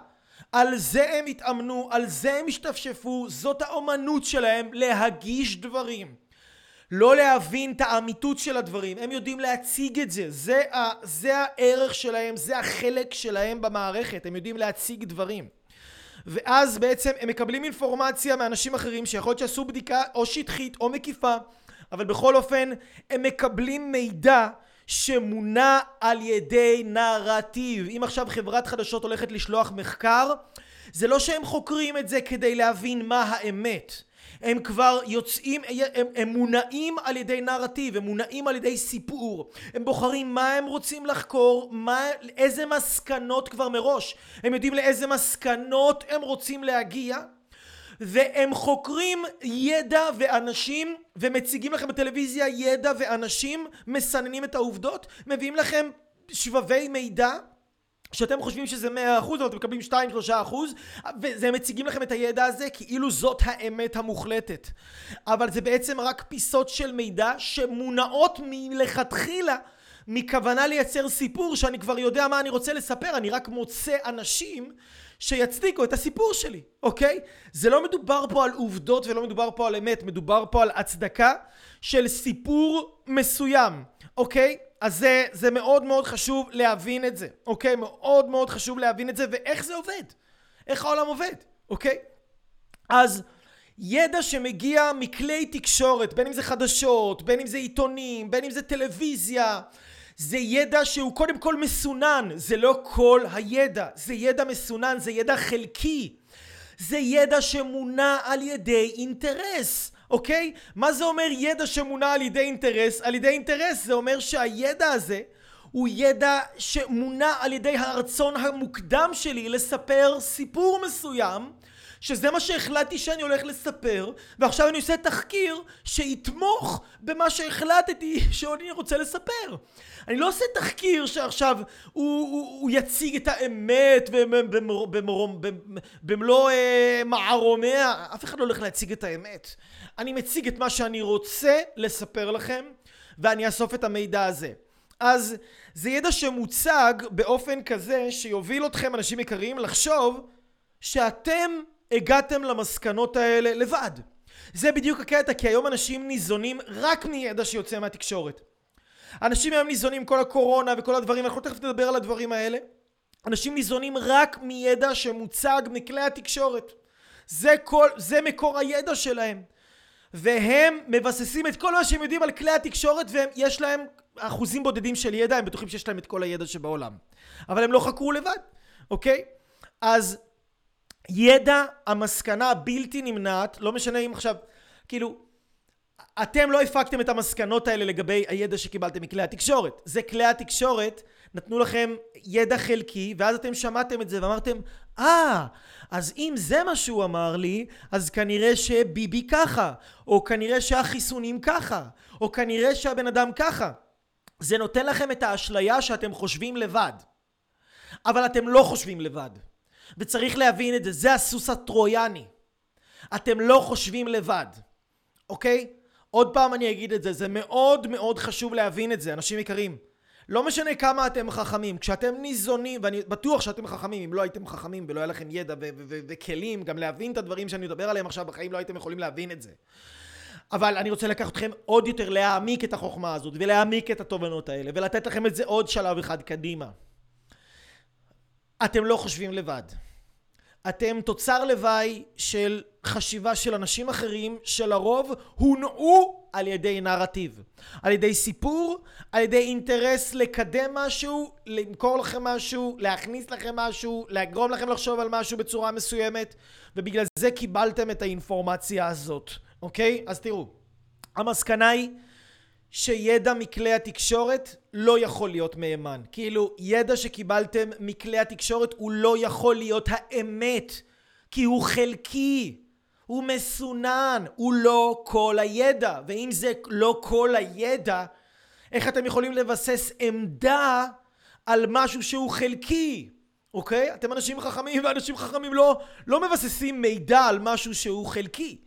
על זה הם התאמנו, על זה הם השתפשפו, זאת האומנות שלהם להגיש דברים. לא להבין את האמיתות של הדברים, הם יודעים להציג את זה, זה, ה, זה הערך שלהם, זה החלק שלהם במערכת, הם יודעים להציג דברים ואז בעצם הם מקבלים אינפורמציה מאנשים אחרים שיכול להיות שעשו בדיקה או שטחית או מקיפה אבל בכל אופן הם מקבלים מידע שמונע על ידי נרטיב. אם עכשיו חברת חדשות הולכת לשלוח מחקר זה לא שהם חוקרים את זה כדי להבין מה האמת הם כבר יוצאים, הם, הם מונעים על ידי נרטיב, הם מונעים על ידי סיפור, הם בוחרים מה הם רוצים לחקור, מה, איזה מסקנות כבר מראש, הם יודעים לאיזה מסקנות הם רוצים להגיע והם חוקרים ידע ואנשים ומציגים לכם בטלוויזיה ידע ואנשים מסננים את העובדות מביאים לכם שבבי מידע שאתם חושבים שזה 100% אבל אתם מקבלים 2-3% וזה מציגים לכם את הידע הזה כאילו זאת האמת המוחלטת. אבל זה בעצם רק פיסות של מידע שמונעות מלכתחילה מכוונה לייצר סיפור שאני כבר יודע מה אני רוצה לספר. אני רק מוצא אנשים שיצדיקו את הסיפור שלי אוקיי? זה לא מדובר פה על עובדות ולא מדובר פה על אמת מדובר פה על הצדקה של סיפור מסוים אוקיי אז זה, זה מאוד מאוד חשוב להבין את זה, אוקיי? מאוד מאוד חשוב להבין את זה, ואיך זה עובד? איך העולם עובד, אוקיי? אז ידע שמגיע מכלי תקשורת, בין אם זה חדשות, בין אם זה עיתונים, בין אם זה טלוויזיה, זה ידע שהוא קודם כל מסונן, זה לא כל הידע, זה ידע מסונן, זה ידע חלקי, זה ידע שמונע על ידי אינטרס. אוקיי? מה זה אומר ידע שמונע על ידי אינטרס? על ידי אינטרס זה אומר שהידע הזה הוא ידע שמונע על ידי הרצון המוקדם שלי לספר סיפור מסוים שזה מה שהחלטתי שאני הולך לספר ועכשיו אני עושה תחקיר שיתמוך במה שהחלטתי שאני רוצה לספר אני לא עושה תחקיר שעכשיו הוא, הוא, הוא יציג את האמת במלוא אה, מערומיה אף אחד לא הולך להציג את האמת אני מציג את מה שאני רוצה לספר לכם ואני אאסוף את המידע הזה אז זה ידע שמוצג באופן כזה שיוביל אתכם אנשים יקרים לחשוב שאתם הגעתם למסקנות האלה לבד. זה בדיוק הקטע כי היום אנשים ניזונים רק מידע שיוצא מהתקשורת. אנשים היום ניזונים כל הקורונה וכל הדברים, אנחנו תכף נדבר על הדברים האלה. אנשים ניזונים רק מידע שמוצג מכלי התקשורת. זה, כל, זה מקור הידע שלהם. והם מבססים את כל מה שהם יודעים על כלי התקשורת ויש להם אחוזים בודדים של ידע, הם בטוחים שיש להם את כל הידע שבעולם. אבל הם לא חקרו לבד, אוקיי? אז ידע המסקנה הבלתי נמנעת, לא משנה אם עכשיו, כאילו, אתם לא הפקתם את המסקנות האלה לגבי הידע שקיבלתם מכלי התקשורת. זה כלי התקשורת נתנו לכם ידע חלקי, ואז אתם שמעתם את זה ואמרתם, אה, אז אם זה מה שהוא אמר לי, אז כנראה שביבי ככה, או כנראה שהחיסונים ככה, או כנראה שהבן אדם ככה. זה נותן לכם את האשליה שאתם חושבים לבד. אבל אתם לא חושבים לבד. וצריך להבין את זה, זה הסוס הטרויאני. אתם לא חושבים לבד, אוקיי? עוד פעם אני אגיד את זה, זה מאוד מאוד חשוב להבין את זה, אנשים יקרים. לא משנה כמה אתם חכמים, כשאתם ניזונים, ואני בטוח שאתם חכמים, אם לא הייתם חכמים ולא היה לכם ידע וכלים גם להבין את הדברים שאני מדבר עליהם עכשיו בחיים, לא הייתם יכולים להבין את זה. אבל אני רוצה לקחת אתכם עוד יותר להעמיק את החוכמה הזאת ולהעמיק את התובנות האלה ולתת לכם את זה עוד שלב אחד קדימה. אתם לא חושבים לבד. אתם תוצר לוואי של חשיבה של אנשים אחרים שלרוב הונעו על ידי נרטיב, על ידי סיפור, על ידי אינטרס לקדם משהו, למכור לכם משהו, להכניס לכם משהו, לגרום לכם לחשוב על משהו בצורה מסוימת ובגלל זה קיבלתם את האינפורמציה הזאת, אוקיי? אז תראו, המסקנה היא שידע מכלי התקשורת לא יכול להיות מהימן. כאילו, ידע שקיבלתם מכלי התקשורת הוא לא יכול להיות האמת, כי הוא חלקי, הוא מסונן, הוא לא כל הידע. ואם זה לא כל הידע, איך אתם יכולים לבסס עמדה על משהו שהוא חלקי? אוקיי? אתם אנשים חכמים, ואנשים חכמים לא, לא מבססים מידע על משהו שהוא חלקי.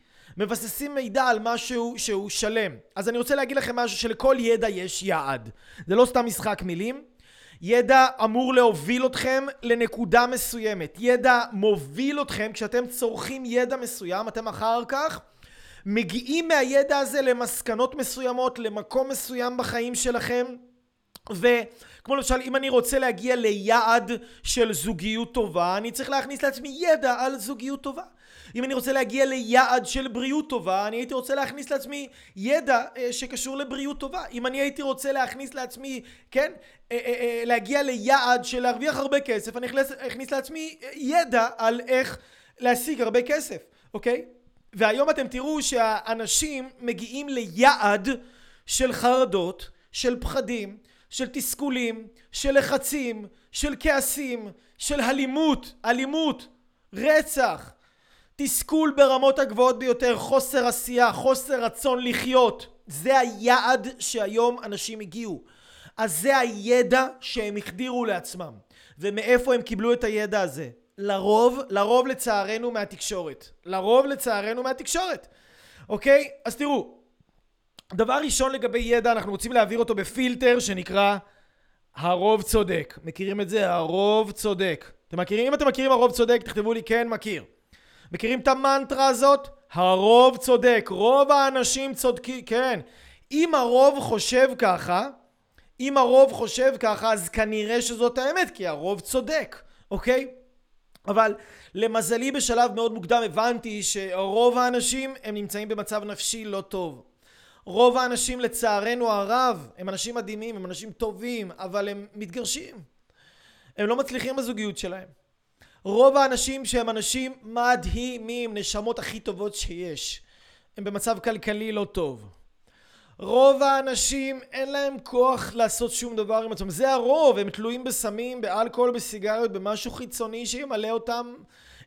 מבססים מידע על משהו שהוא שלם. אז אני רוצה להגיד לכם משהו שלכל ידע יש יעד. זה לא סתם משחק מילים. ידע אמור להוביל אתכם לנקודה מסוימת. ידע מוביל אתכם, כשאתם צורכים ידע מסוים, אתם אחר כך מגיעים מהידע הזה למסקנות מסוימות, למקום מסוים בחיים שלכם. וכמו למשל, אם אני רוצה להגיע ליעד של זוגיות טובה, אני צריך להכניס לעצמי ידע על זוגיות טובה. אם אני רוצה להגיע ליעד של בריאות טובה, אני הייתי רוצה להכניס לעצמי ידע אה, שקשור לבריאות טובה. אם אני הייתי רוצה להכניס לעצמי, כן, אה, אה, להגיע ליעד של להרוויח הרבה כסף, אני אכניס לעצמי ידע על איך להשיג הרבה כסף, אוקיי? והיום אתם תראו שהאנשים מגיעים ליעד של חרדות, של פחדים, של תסכולים, של לחצים, של כעסים, של אלימות, אלימות, רצח, תסכול ברמות הגבוהות ביותר, חוסר עשייה, חוסר רצון לחיות. זה היעד שהיום אנשים הגיעו. אז זה הידע שהם החדירו לעצמם. ומאיפה הם קיבלו את הידע הזה? לרוב, לרוב לצערנו מהתקשורת. לרוב לצערנו מהתקשורת. אוקיי? אז תראו, דבר ראשון לגבי ידע, אנחנו רוצים להעביר אותו בפילטר שנקרא הרוב צודק. מכירים את זה? הרוב צודק. אתם מכירים? אם אתם מכירים הרוב צודק, תכתבו לי כן מכיר. מכירים את המנטרה הזאת? הרוב צודק. רוב האנשים צודקים, כן. אם הרוב חושב ככה, אם הרוב חושב ככה, אז כנראה שזאת האמת, כי הרוב צודק, אוקיי? אבל למזלי בשלב מאוד מוקדם הבנתי שרוב האנשים הם נמצאים במצב נפשי לא טוב. רוב האנשים לצערנו הרב הם אנשים מדהימים, הם אנשים טובים, אבל הם מתגרשים. הם לא מצליחים בזוגיות שלהם. רוב האנשים שהם אנשים מדהימים, נשמות הכי טובות שיש, הם במצב כלכלי לא טוב. רוב האנשים אין להם כוח לעשות שום דבר עם עצמם. זה הרוב, הם תלויים בסמים, באלכוהול, בסיגריות, במשהו חיצוני שימלא אותם.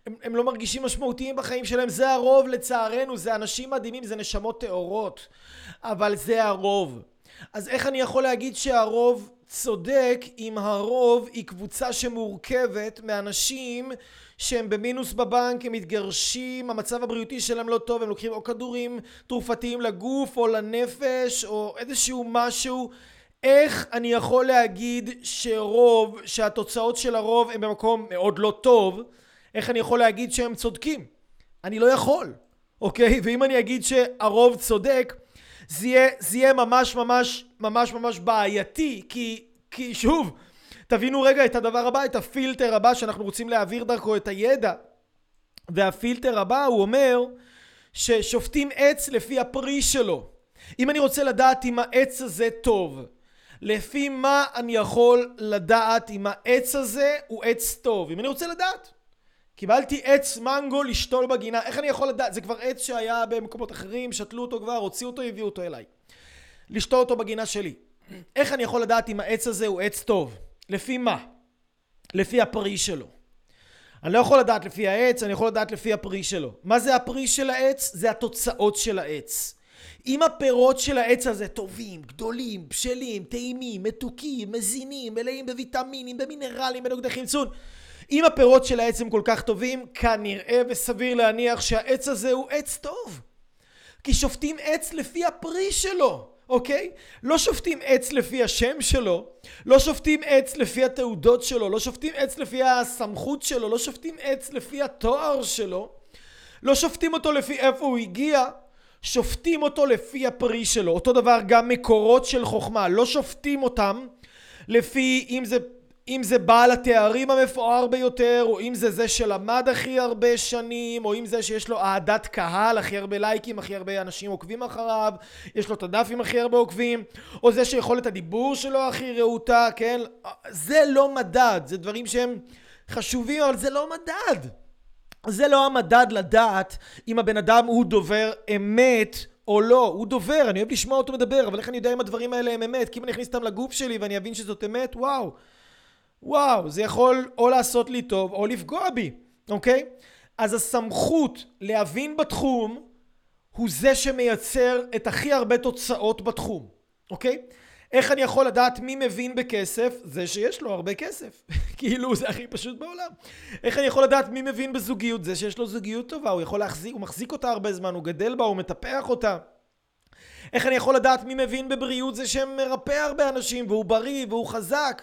הם, הם לא מרגישים משמעותיים בחיים שלהם. זה הרוב לצערנו, זה אנשים מדהימים, זה נשמות טהורות. אבל זה הרוב. אז איך אני יכול להגיד שהרוב צודק אם הרוב היא קבוצה שמורכבת מאנשים שהם במינוס בבנק, הם מתגרשים, המצב הבריאותי שלהם לא טוב, הם לוקחים או כדורים תרופתיים לגוף או לנפש או איזשהו משהו איך אני יכול להגיד שרוב, שהתוצאות של הרוב הם במקום מאוד לא טוב, איך אני יכול להגיד שהם צודקים? אני לא יכול, אוקיי? ואם אני אגיד שהרוב צודק, זה יהיה, זה יהיה ממש ממש ממש ממש בעייתי, כי, כי שוב, תבינו רגע את הדבר הבא, את הפילטר הבא שאנחנו רוצים להעביר דרכו את הידע. והפילטר הבא הוא אומר ששופטים עץ לפי הפרי שלו. אם אני רוצה לדעת אם העץ הזה טוב, לפי מה אני יכול לדעת אם העץ הזה הוא עץ טוב? אם אני רוצה לדעת. קיבלתי עץ מנגו לשתול בגינה, איך אני יכול לדעת? זה כבר עץ שהיה במקומות אחרים, שתלו אותו כבר, הוציאו אותו, הביאו אותו אליי. לשתול אותו בגינה שלי. איך אני יכול לדעת אם העץ הזה הוא עץ טוב? לפי מה? לפי הפרי שלו. אני לא יכול לדעת לפי העץ, אני יכול לדעת לפי הפרי שלו. מה זה הפרי של העץ? זה התוצאות של העץ. אם הפירות של העץ הזה טובים, גדולים, בשלים, טעימים, מתוקים, מזינים, מלאים בוויטמינים, במינרלים, בנוגדחים צון, אם הפירות של העץ הם כל כך טובים, כנראה וסביר להניח שהעץ הזה הוא עץ טוב. כי שופטים עץ לפי הפרי שלו. אוקיי? לא שופטים עץ לפי השם שלו, לא שופטים עץ לפי התעודות שלו, לא שופטים עץ לפי הסמכות שלו, לא שופטים עץ לפי התואר שלו, לא שופטים אותו לפי איפה הוא הגיע, שופטים אותו לפי הפרי שלו. אותו דבר גם מקורות של חוכמה, לא שופטים אותם לפי אם זה אם זה בעל התארים המפואר ביותר, או אם זה זה שלמד הכי הרבה שנים, או אם זה שיש לו אהדת קהל, הכי הרבה לייקים, הכי הרבה אנשים עוקבים אחריו, יש לו את הדף עם הכי הרבה עוקבים, או זה שיכולת הדיבור שלו הכי רהוטה, כן? זה לא מדד, זה דברים שהם חשובים, אבל זה לא מדד. זה לא המדד לדעת אם הבן אדם הוא דובר אמת או לא, הוא דובר, אני אוהב לשמוע אותו מדבר, אבל איך אני יודע אם הדברים האלה הם אמת? כי אם אני אכניס אותם לגוף שלי ואני אבין שזאת אמת, וואו. וואו, זה יכול או לעשות לי טוב או לפגוע בי, אוקיי? אז הסמכות להבין בתחום הוא זה שמייצר את הכי הרבה תוצאות בתחום, אוקיי? איך אני יכול לדעת מי מבין בכסף? זה שיש לו הרבה כסף. כאילו זה הכי פשוט בעולם. איך אני יכול לדעת מי מבין בזוגיות? זה שיש לו זוגיות טובה, הוא יכול להחזיק, הוא מחזיק אותה הרבה זמן, הוא גדל בה, הוא מטפח אותה. איך אני יכול לדעת מי מבין בבריאות? זה שמרפא הרבה אנשים, והוא בריא, והוא חזק.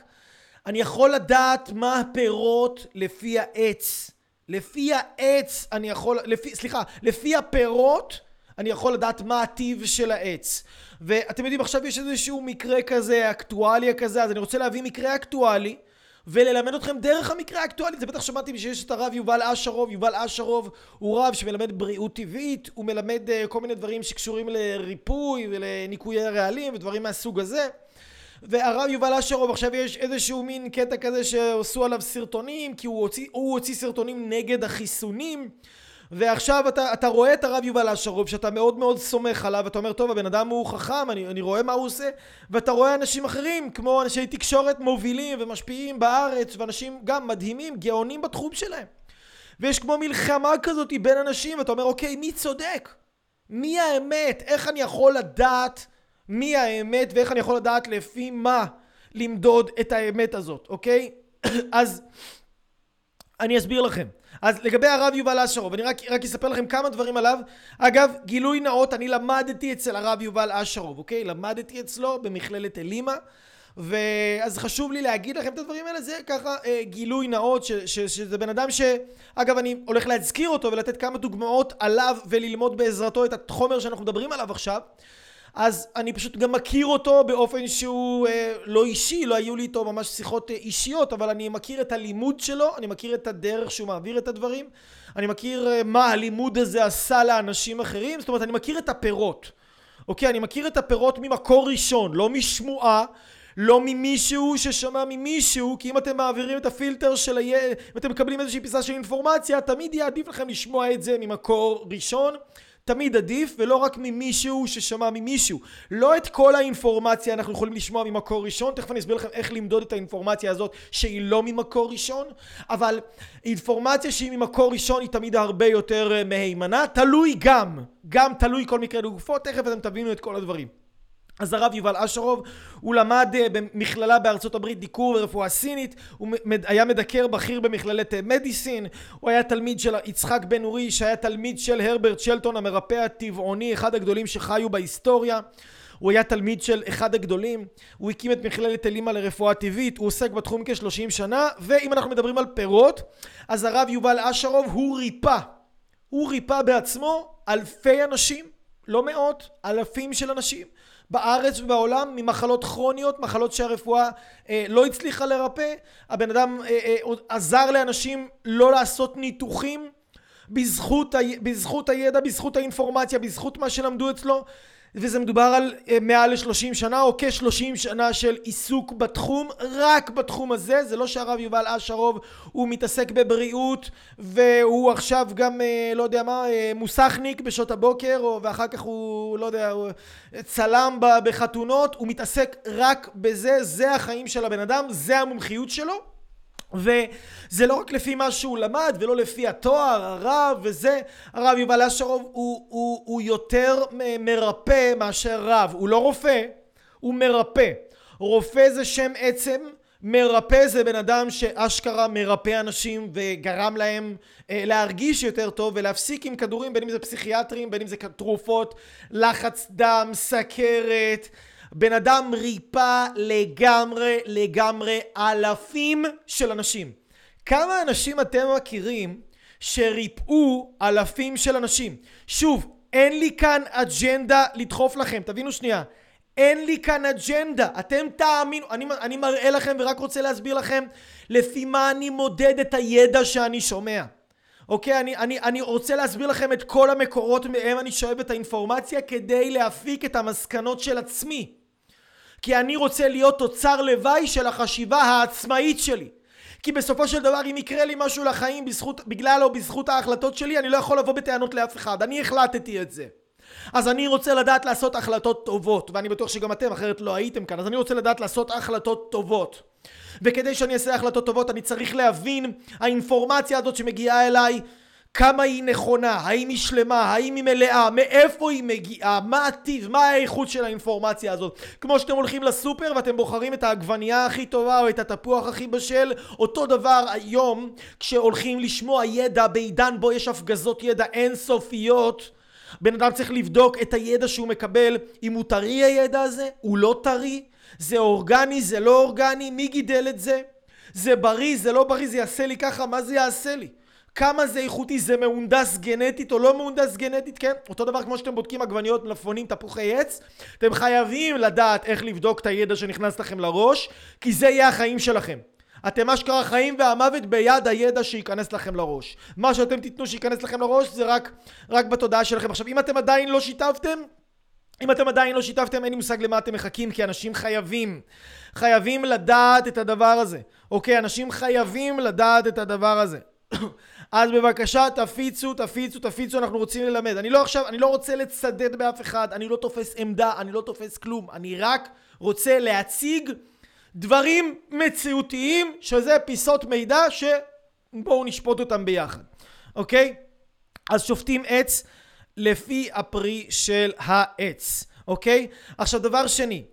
אני יכול לדעת מה הפירות לפי העץ. לפי העץ אני יכול, לפי, סליחה, לפי הפירות אני יכול לדעת מה הטיב של העץ. ואתם יודעים, עכשיו יש איזשהו מקרה כזה, אקטואליה כזה, אז אני רוצה להביא מקרה אקטואלי. וללמד אתכם דרך המקרה האקטואלי. זה בטח שמעתם שיש את הרב יובל אשרוב. יובל אשרוב הוא רב שמלמד בריאות טבעית, הוא מלמד uh, כל מיני דברים שקשורים לריפוי ולניקויי רעלים ודברים מהסוג הזה. והרב יובל אשרוב עכשיו יש איזשהו מין קטע כזה שעשו עליו סרטונים כי הוא הוציא, הוא הוציא סרטונים נגד החיסונים ועכשיו אתה, אתה רואה את הרב יובל אשרוב שאתה מאוד מאוד סומך עליו ואתה אומר טוב הבן אדם הוא חכם אני, אני רואה מה הוא עושה ואתה רואה אנשים אחרים כמו אנשי תקשורת מובילים ומשפיעים בארץ ואנשים גם מדהימים גאונים בתחום שלהם ויש כמו מלחמה כזאת בין אנשים, ואתה אומר, אוקיי, מי צודק? מי האמת? איך אני יכול לדעת מי האמת, ואיך אני יכול לדעת לפי מה למדוד את האמת הזאת, אוקיי? אז אני אסביר לכם. אז לגבי הרב יובל אשרוב, אני רק, רק אספר לכם כמה דברים עליו. אגב, גילוי נאות, אני למדתי אצל הרב יובל אשרוב, אוקיי? למדתי אצלו במכללת אלימה. ואז חשוב לי להגיד לכם את הדברים האלה, זה ככה אה, גילוי נאות, ש, ש, שזה בן אדם ש... אגב, אני הולך להזכיר אותו ולתת כמה דוגמאות עליו וללמוד בעזרתו את החומר שאנחנו מדברים עליו עכשיו. אז אני פשוט גם מכיר אותו באופן שהוא אה, לא אישי, לא היו לי איתו ממש שיחות אה, אישיות, אבל אני מכיר את הלימוד שלו, אני מכיר את הדרך שהוא מעביר את הדברים, אני מכיר אה, מה הלימוד הזה עשה לאנשים אחרים, זאת אומרת אני מכיר את הפירות, אוקיי? אני מכיר את הפירות ממקור ראשון, לא משמועה, לא ממישהו ששמע ממישהו, כי אם אתם מעבירים את הפילטר של הידע, אם אתם מקבלים איזושהי פיסה של אינפורמציה, תמיד יהיה עדיף לכם לשמוע את זה ממקור ראשון. תמיד עדיף, ולא רק ממישהו ששמע ממישהו. לא את כל האינפורמציה אנחנו יכולים לשמוע ממקור ראשון, תכף אני אסביר לכם איך למדוד את האינפורמציה הזאת שהיא לא ממקור ראשון, אבל אינפורמציה שהיא ממקור ראשון היא תמיד הרבה יותר אה, מהימנה, תלוי גם, גם תלוי כל מקרה לגופו, תכף אתם תבינו את כל הדברים. אז הרב יובל אשרוב, הוא למד אה, במכללה בארצות הברית דיקור ורפואה סינית, הוא היה מדקר בכיר במכללת אה, מדיסין, הוא היה תלמיד של יצחק בן אורי, שהיה תלמיד של הרברט שלטון המרפא הטבעוני, אחד הגדולים שחיו בהיסטוריה. הוא היה תלמיד של אחד הגדולים, הוא הקים את מכללת אלימה לרפואה טבעית, הוא עוסק בתחום כ-30 שנה, ואם אנחנו מדברים על פירות, אז הרב יובל אשרוב הוא ריפא. הוא ריפא בעצמו אלפי אנשים, לא מאות, אלפים של אנשים. בארץ ובעולם ממחלות כרוניות, מחלות שהרפואה אה, לא הצליחה לרפא. הבן אדם אה, אה, עזר לאנשים לא לעשות ניתוחים בזכות, ה, בזכות הידע, בזכות האינפורמציה, בזכות מה שלמדו אצלו. וזה מדובר על uh, מעל ל-30 שנה או כ-30 שנה של עיסוק בתחום, רק בתחום הזה, זה לא שהרב יובל אשרוב הוא מתעסק בבריאות והוא עכשיו גם, uh, לא יודע מה, uh, מוסכניק בשעות הבוקר או, ואחר כך הוא, לא יודע, הוא צלם בחתונות, הוא מתעסק רק בזה, זה החיים של הבן אדם, זה המומחיות שלו וזה לא רק לפי מה שהוא למד ולא לפי התואר, הרב וזה, הרב יובל אשרוב הוא, הוא, הוא יותר מרפא מאשר רב, הוא לא רופא, הוא מרפא. רופא זה שם עצם, מרפא זה בן אדם שאשכרה מרפא אנשים וגרם להם אה, להרגיש יותר טוב ולהפסיק עם כדורים בין אם זה פסיכיאטרים בין אם זה תרופות לחץ דם סכרת בן אדם ריפא לגמרי לגמרי אלפים של אנשים. כמה אנשים אתם מכירים שריפאו אלפים של אנשים? שוב, אין לי כאן אג'נדה לדחוף לכם, תבינו שנייה. אין לי כאן אג'נדה, אתם תאמינו, אני, אני מראה לכם ורק רוצה להסביר לכם לפי מה אני מודד את הידע שאני שומע. אוקיי? אני, אני, אני רוצה להסביר לכם את כל המקורות מהם אני שואב את האינפורמציה כדי להפיק את המסקנות של עצמי. כי אני רוצה להיות תוצר לוואי של החשיבה העצמאית שלי. כי בסופו של דבר אם יקרה לי משהו לחיים בזכות, בגלל או בזכות ההחלטות שלי, אני לא יכול לבוא בטענות לאף אחד. אני החלטתי את זה. אז אני רוצה לדעת לעשות החלטות טובות, ואני בטוח שגם אתם, אחרת לא הייתם כאן, אז אני רוצה לדעת לעשות החלטות טובות. וכדי שאני אעשה החלטות טובות אני צריך להבין האינפורמציה הזאת שמגיעה אליי כמה היא נכונה, האם היא שלמה, האם היא מלאה, מאיפה היא מגיעה, מה הטיב, מה האיכות של האינפורמציה הזאת. כמו שאתם הולכים לסופר ואתם בוחרים את העגבנייה הכי טובה או את התפוח הכי בשל, אותו דבר היום כשהולכים לשמוע ידע בעידן בו יש הפגזות ידע אינסופיות, בן אדם צריך לבדוק את הידע שהוא מקבל, אם הוא טרי הידע הזה, הוא לא טרי, זה אורגני, זה לא אורגני, מי גידל את זה, זה בריא, זה לא בריא, זה יעשה לי ככה, מה זה יעשה לי? כמה זה איכותי, זה מהונדס גנטית או לא מהונדס גנטית, כן? אותו דבר כמו שאתם בודקים עגבניות, מלפפונים, תפוחי עץ, אתם חייבים לדעת איך לבדוק את הידע שנכנס לכם לראש, כי זה יהיה החיים שלכם. אתם אשכרה החיים והמוות ביד הידע שייכנס לכם לראש. מה שאתם תיתנו שייכנס לכם לראש זה רק, רק בתודעה שלכם. עכשיו, אם אתם עדיין לא שיתפתם, אם אתם עדיין לא שיתפתם, אין לי מושג למה אתם מחכים, כי אנשים חייבים. חייבים לדעת את הדבר הזה. אוקיי? אנשים חייבים לדעת את הדבר הזה. אז בבקשה תפיצו, תפיצו, תפיצו, אנחנו רוצים ללמד. אני לא עכשיו, אני לא רוצה לצדד באף אחד, אני לא תופס עמדה, אני לא תופס כלום. אני רק רוצה להציג דברים מציאותיים, שזה פיסות מידע שבואו נשפוט אותם ביחד. אוקיי? אז שופטים עץ לפי הפרי של העץ, אוקיי? עכשיו דבר שני,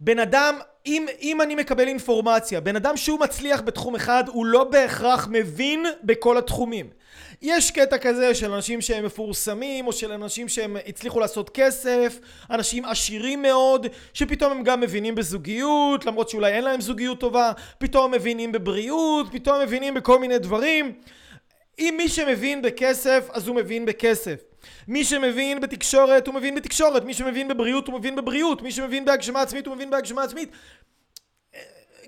בן אדם, אם, אם אני מקבל אינפורמציה, בן אדם שהוא מצליח בתחום אחד הוא לא בהכרח מבין בכל התחומים. יש קטע כזה של אנשים שהם מפורסמים או של אנשים שהם הצליחו לעשות כסף, אנשים עשירים מאוד, שפתאום הם גם מבינים בזוגיות, למרות שאולי אין להם זוגיות טובה, פתאום מבינים בבריאות, פתאום מבינים בכל מיני דברים. אם מי שמבין בכסף, אז הוא מבין בכסף. מי שמבין בתקשורת, הוא מבין בתקשורת. מי שמבין בבריאות, הוא מבין בבריאות. מי שמבין בהגשמה עצמית, הוא מבין בהגשמה עצמית.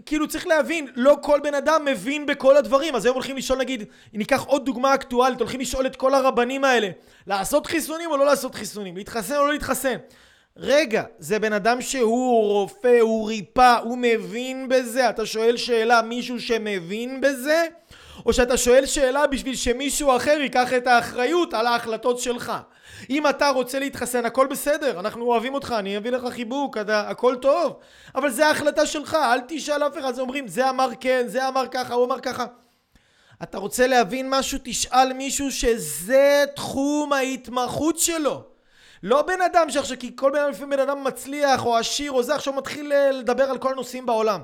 כאילו צריך להבין, לא כל בן אדם מבין בכל הדברים. אז היום הולכים לשאול, נגיד, ניקח עוד דוגמה אקטואלית, הולכים לשאול את כל הרבנים האלה, לעשות חיסונים או לא לעשות חיסונים? להתחסן או לא להתחסן? רגע, זה בן אדם שהוא רופא, הוא ריפא, הוא מבין בזה. אתה שואל שאלה, מישהו שמבין בזה? או שאתה שואל שאלה בשביל שמישהו אחר ייקח את האחריות על ההחלטות שלך. אם אתה רוצה להתחסן הכל בסדר, אנחנו אוהבים אותך, אני אביא לך חיבוק, אתה, הכל טוב, אבל זה ההחלטה שלך, אל תשאל אף אחד, זה אומרים זה אמר כן, זה אמר ככה, הוא אמר ככה. אתה רוצה להבין משהו, תשאל מישהו שזה תחום ההתמחות שלו. לא בן אדם שעכשיו, כי כל בן אדם לפעמים בן אדם מצליח או עשיר או זה, עכשיו מתחיל אה, לדבר על כל הנושאים בעולם.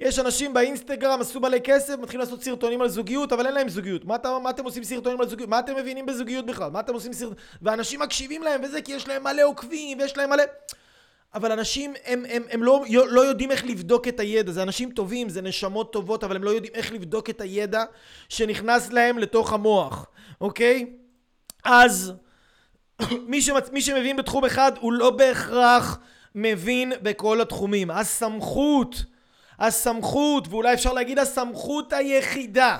יש אנשים באינסטגרם עשו מלא כסף, מתחילים לעשות סרטונים על זוגיות, אבל אין להם זוגיות. מה, אתה, מה אתם עושים סרטונים על זוגיות? מה אתם מבינים בזוגיות בכלל? מה אתם עושים סרטונים? ואנשים מקשיבים להם וזה, כי יש להם מלא עוקבים, ויש להם מלא... אבל אנשים, הם, הם, הם לא, לא יודעים איך לבדוק את הידע. זה אנשים טובים, זה נשמות טובות, אבל הם לא יודעים איך לבדוק את הידע שנכנס להם לתוך המוח, אוקיי? אז מי, שמצ... מי שמבין בתחום אחד, הוא לא בהכרח מבין בכל התחומים. הסמכות... הסמכות, ואולי אפשר להגיד הסמכות היחידה,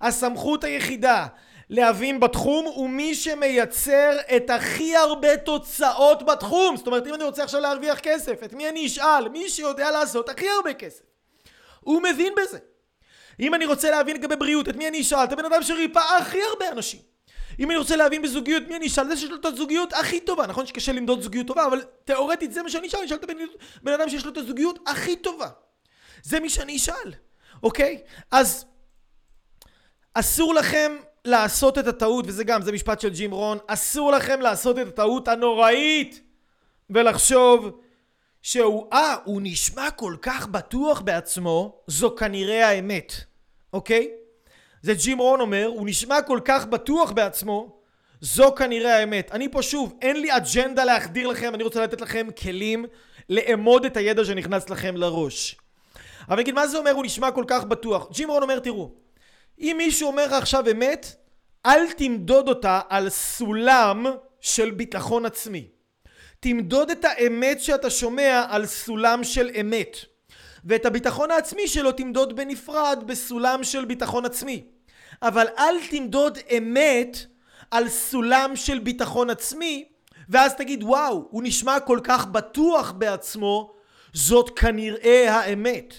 הסמכות היחידה להבין בתחום הוא מי שמייצר את הכי הרבה תוצאות בתחום. זאת אומרת, אם אני רוצה עכשיו להרוויח כסף, את מי אני אשאל? מי שיודע לעשות הכי הרבה כסף. הוא מבין בזה. אם אני רוצה להבין לגבי בריאות, את מי אני אשאל? את הבן אדם שריפא הכי הרבה אנשים. אם אני רוצה להבין בזוגיות, מי אני אשאל? זה שיש לו את הזוגיות הכי טובה. נכון שקשה למדוד זוגיות טובה, אבל תאורטית זה מה שאני אשאל. אני אשאל את הבן אדם שיש לו את הזוגיות הכי טובה. זה מי שאני אשאל, אוקיי? אז אסור לכם לעשות את הטעות, וזה גם, זה משפט של ג'ים רון, אסור לכם לעשות את הטעות הנוראית ולחשוב שהוא, אה, הוא נשמע כל כך בטוח בעצמו, זו כנראה האמת, אוקיי? זה ג'ים רון אומר, הוא נשמע כל כך בטוח בעצמו, זו כנראה האמת. אני פה שוב, אין לי אג'נדה להחדיר לכם, אני רוצה לתת לכם כלים לאמוד את הידע שנכנס לכם לראש. אבל נגיד, מה זה אומר הוא נשמע כל כך בטוח? ג'ים רון אומר, תראו, אם מישהו אומר לך עכשיו אמת, אל תמדוד אותה על סולם של ביטחון עצמי. תמדוד את האמת שאתה שומע על סולם של אמת. ואת הביטחון העצמי שלו תמדוד בנפרד בסולם של ביטחון עצמי. אבל אל תמדוד אמת על סולם של ביטחון עצמי, ואז תגיד וואו, הוא נשמע כל כך בטוח בעצמו, זאת כנראה האמת.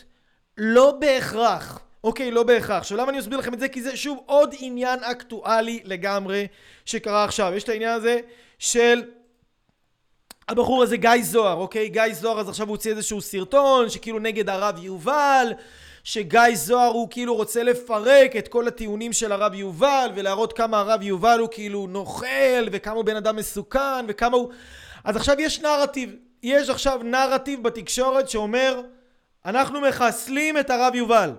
לא בהכרח. אוקיי, לא בהכרח. עכשיו למה אני אסביר לכם את זה? כי זה שוב עוד עניין אקטואלי לגמרי שקרה עכשיו. יש את העניין הזה של הבחור הזה גיא זוהר, אוקיי? גיא זוהר אז עכשיו הוא הוציא איזשהו סרטון שכאילו נגד הרב יובל שגיא זוהר הוא כאילו רוצה לפרק את כל הטיעונים של הרב יובל ולהראות כמה הרב יובל הוא כאילו נוכל וכמה הוא בן אדם מסוכן וכמה הוא... אז עכשיו יש נרטיב. יש עכשיו נרטיב בתקשורת שאומר אנחנו מחסלים את הרב יובל.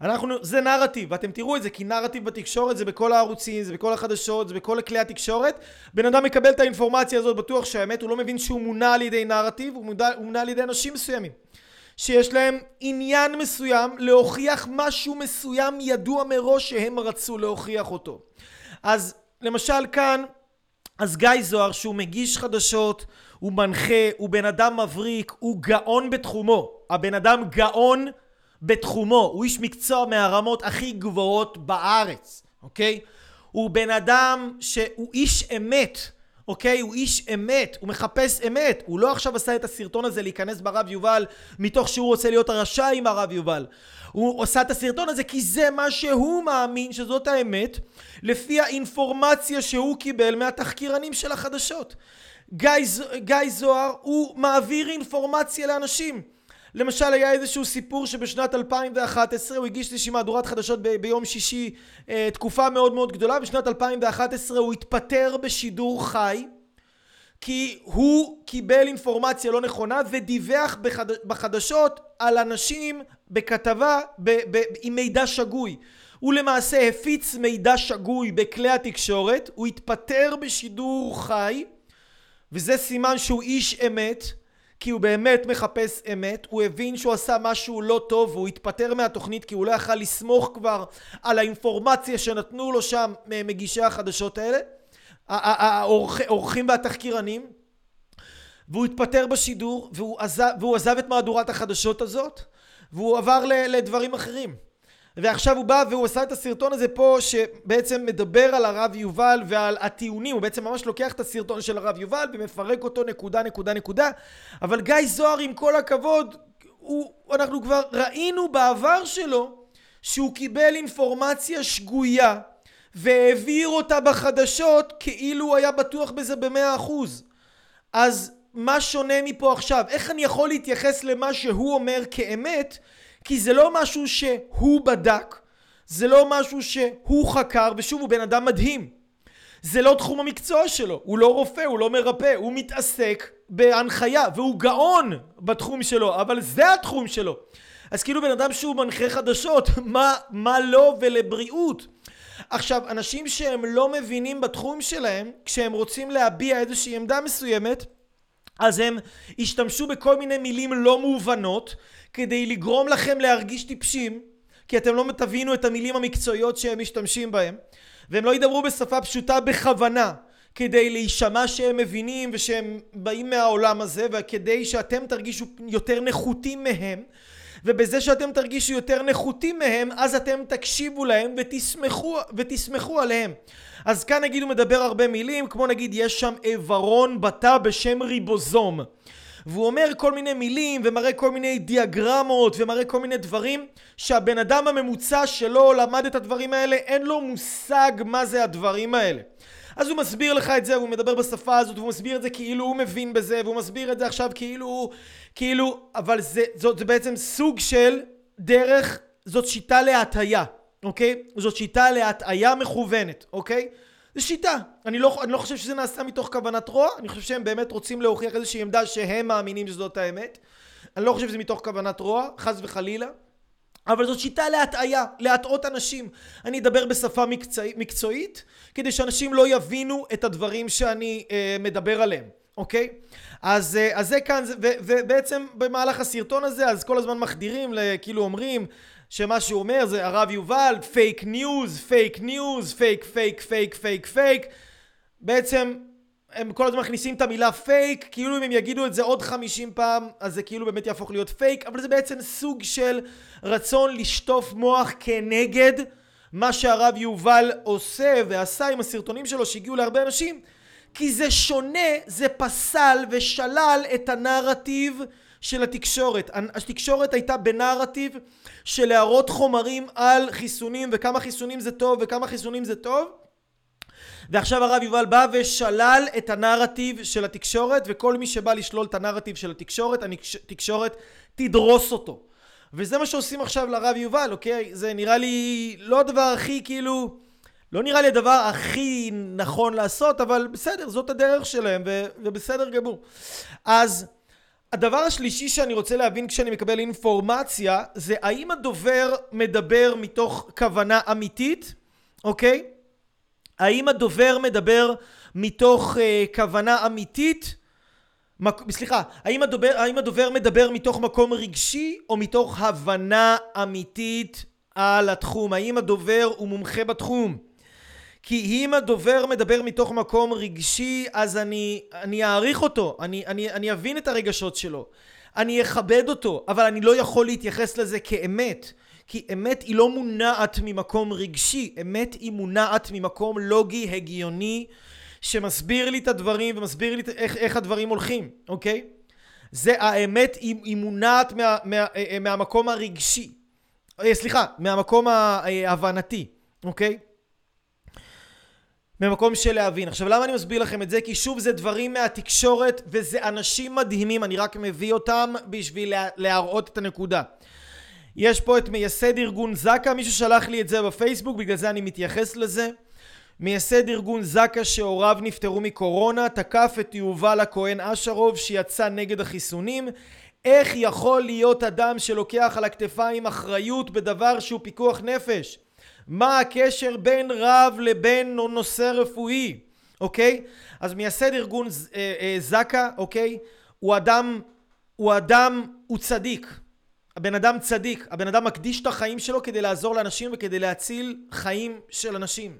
אנחנו, זה נרטיב, ואתם תראו את זה, כי נרטיב בתקשורת זה בכל הערוצים, זה בכל החדשות, זה בכל כלי התקשורת. בן אדם מקבל את האינפורמציה הזאת, בטוח שהאמת, הוא לא מבין שהוא מונע על ידי נרטיב, הוא מונע, הוא מונע על ידי אנשים מסוימים. שיש להם עניין מסוים להוכיח משהו מסוים ידוע מראש שהם רצו להוכיח אותו. אז למשל כאן, אז גיא זוהר שהוא מגיש חדשות, הוא מנחה, הוא בן אדם מבריק, הוא גאון בתחומו. הבן אדם גאון בתחומו, הוא איש מקצוע מהרמות הכי גבוהות בארץ, אוקיי? הוא בן אדם שהוא איש אמת, אוקיי? הוא איש אמת, הוא מחפש אמת. הוא לא עכשיו עשה את הסרטון הזה להיכנס ברב יובל מתוך שהוא רוצה להיות הרשע עם הרב יובל. הוא עשה את הסרטון הזה כי זה מה שהוא מאמין שזאת האמת לפי האינפורמציה שהוא קיבל מהתחקירנים של החדשות. גיא, גיא זוהר הוא מעביר אינפורמציה לאנשים. למשל היה איזשהו סיפור שבשנת 2011 הוא הגיש איזושהי מהדורת חדשות ב- ביום שישי אה, תקופה מאוד מאוד גדולה בשנת 2011 הוא התפטר בשידור חי כי הוא קיבל אינפורמציה לא נכונה ודיווח בחד... בחדשות על אנשים בכתבה ב... ב... עם מידע שגוי. הוא למעשה הפיץ מידע שגוי בכלי התקשורת הוא התפטר בשידור חי וזה סימן שהוא איש אמת כי הוא באמת מחפש אמת, הוא הבין שהוא עשה משהו לא טוב והוא התפטר מהתוכנית כי הוא לא יכל לסמוך כבר על האינפורמציה שנתנו לו שם מגישי החדשות האלה, האורחים והתחקירנים, והוא התפטר בשידור והוא עזב, והוא עזב את מהדורת החדשות הזאת והוא עבר לדברים אחרים. ועכשיו הוא בא והוא עשה את הסרטון הזה פה שבעצם מדבר על הרב יובל ועל הטיעונים הוא בעצם ממש לוקח את הסרטון של הרב יובל ומפרק אותו נקודה נקודה נקודה אבל גיא זוהר עם כל הכבוד הוא, אנחנו כבר ראינו בעבר שלו שהוא קיבל אינפורמציה שגויה והעביר אותה בחדשות כאילו הוא היה בטוח בזה במאה אחוז אז מה שונה מפה עכשיו? איך אני יכול להתייחס למה שהוא אומר כאמת כי זה לא משהו שהוא בדק, זה לא משהו שהוא חקר, ושוב הוא בן אדם מדהים. זה לא תחום המקצוע שלו, הוא לא רופא, הוא לא מרפא, הוא מתעסק בהנחיה, והוא גאון בתחום שלו, אבל זה התחום שלו. אז כאילו בן אדם שהוא מנחה חדשות, מה, מה לא ולבריאות. עכשיו, אנשים שהם לא מבינים בתחום שלהם, כשהם רוצים להביע איזושהי עמדה מסוימת, אז הם השתמשו בכל מיני מילים לא מובנות, כדי לגרום לכם להרגיש טיפשים, כי אתם לא תבינו את המילים המקצועיות שהם משתמשים בהם, והם לא ידברו בשפה פשוטה בכוונה, כדי להישמע שהם מבינים ושהם באים מהעולם הזה, וכדי שאתם תרגישו יותר נחותים מהם, ובזה שאתם תרגישו יותר נחותים מהם, אז אתם תקשיבו להם ותסמכו, ותסמכו עליהם. אז כאן נגיד הוא מדבר הרבה מילים, כמו נגיד יש שם איברון בתא בשם ריבוזום. והוא אומר כל מיני מילים ומראה כל מיני דיאגרמות ומראה כל מיני דברים שהבן אדם הממוצע שלא למד את הדברים האלה אין לו מושג מה זה הדברים האלה אז הוא מסביר לך את זה והוא מדבר בשפה הזאת והוא מסביר את זה כאילו הוא מבין בזה והוא מסביר את זה עכשיו כאילו כאילו אבל זה, זאת, זה בעצם סוג של דרך זאת שיטה להטעיה אוקיי? זאת שיטה להטעיה מכוונת אוקיי? זה שיטה. אני לא, אני לא חושב שזה נעשה מתוך כוונת רוע, אני חושב שהם באמת רוצים להוכיח איזושהי עמדה שהם מאמינים שזאת האמת. אני לא חושב שזה מתוך כוונת רוע, חס וחלילה. אבל זאת שיטה להטעיה, להטעות אנשים. אני אדבר בשפה מקצוע, מקצועית, כדי שאנשים לא יבינו את הדברים שאני אה, מדבר עליהם, אוקיי? אז, אה, אז זה כאן, ו, ובעצם במהלך הסרטון הזה, אז כל הזמן מחדירים, כאילו אומרים, שמה שהוא אומר זה הרב יובל, fake news, fake news, fake fake fake fake fake בעצם הם כל הזמן מכניסים את המילה פייק, כאילו אם הם יגידו את זה עוד 50 פעם, אז זה כאילו באמת יהפוך להיות פייק, אבל זה בעצם סוג של רצון לשטוף מוח כנגד מה שהרב יובל עושה ועשה עם הסרטונים שלו שהגיעו להרבה אנשים, כי זה שונה, זה פסל ושלל את הנרטיב של התקשורת. התקשורת הייתה בנרטיב של להראות חומרים על חיסונים וכמה חיסונים זה טוב וכמה חיסונים זה טוב. ועכשיו הרב יובל בא ושלל את הנרטיב של התקשורת וכל מי שבא לשלול את הנרטיב של התקשורת התקשורת תדרוס אותו. וזה מה שעושים עכשיו לרב יובל אוקיי? זה נראה לי לא הדבר הכי כאילו לא נראה לי הדבר הכי נכון לעשות אבל בסדר זאת הדרך שלהם ו- ובסדר גמור. אז הדבר השלישי שאני רוצה להבין כשאני מקבל אינפורמציה זה האם הדובר מדבר מתוך כוונה אמיתית, אוקיי? האם הדובר מדבר מתוך uh, כוונה אמיתית? מק... סליחה, האם הדובר, האם הדובר מדבר מתוך מקום רגשי או מתוך הבנה אמיתית על התחום? האם הדובר הוא מומחה בתחום? כי אם הדובר מדבר מתוך מקום רגשי, אז אני, אני אעריך אותו, אני, אני, אני אבין את הרגשות שלו, אני אכבד אותו, אבל אני לא יכול להתייחס לזה כאמת. כי אמת היא לא מונעת ממקום רגשי, אמת היא מונעת ממקום לוגי, הגיוני, שמסביר לי את הדברים ומסביר לי איך, איך הדברים הולכים, אוקיי? זה האמת היא, היא מונעת מה, מה, מה, מהמקום הרגשי, אה, סליחה, מהמקום ההבנתי, אוקיי? ממקום של להבין. עכשיו למה אני מסביר לכם את זה? כי שוב זה דברים מהתקשורת וזה אנשים מדהימים, אני רק מביא אותם בשביל לה, להראות את הנקודה. יש פה את מייסד ארגון זק"א, מישהו שלח לי את זה בפייסבוק, בגלל זה אני מתייחס לזה. מייסד ארגון זק"א שהוריו נפטרו מקורונה, תקף את יובל הכהן אשרוב שיצא נגד החיסונים. איך יכול להיות אדם שלוקח על הכתפיים אחריות בדבר שהוא פיקוח נפש? מה הקשר בין רב לבין נושא רפואי, אוקיי? אז מייסד ארגון אה, אה, זק"א, אוקיי? הוא אדם, הוא אדם, הוא צדיק. הבן אדם צדיק, הבן אדם מקדיש את החיים שלו כדי לעזור לאנשים וכדי להציל חיים של אנשים.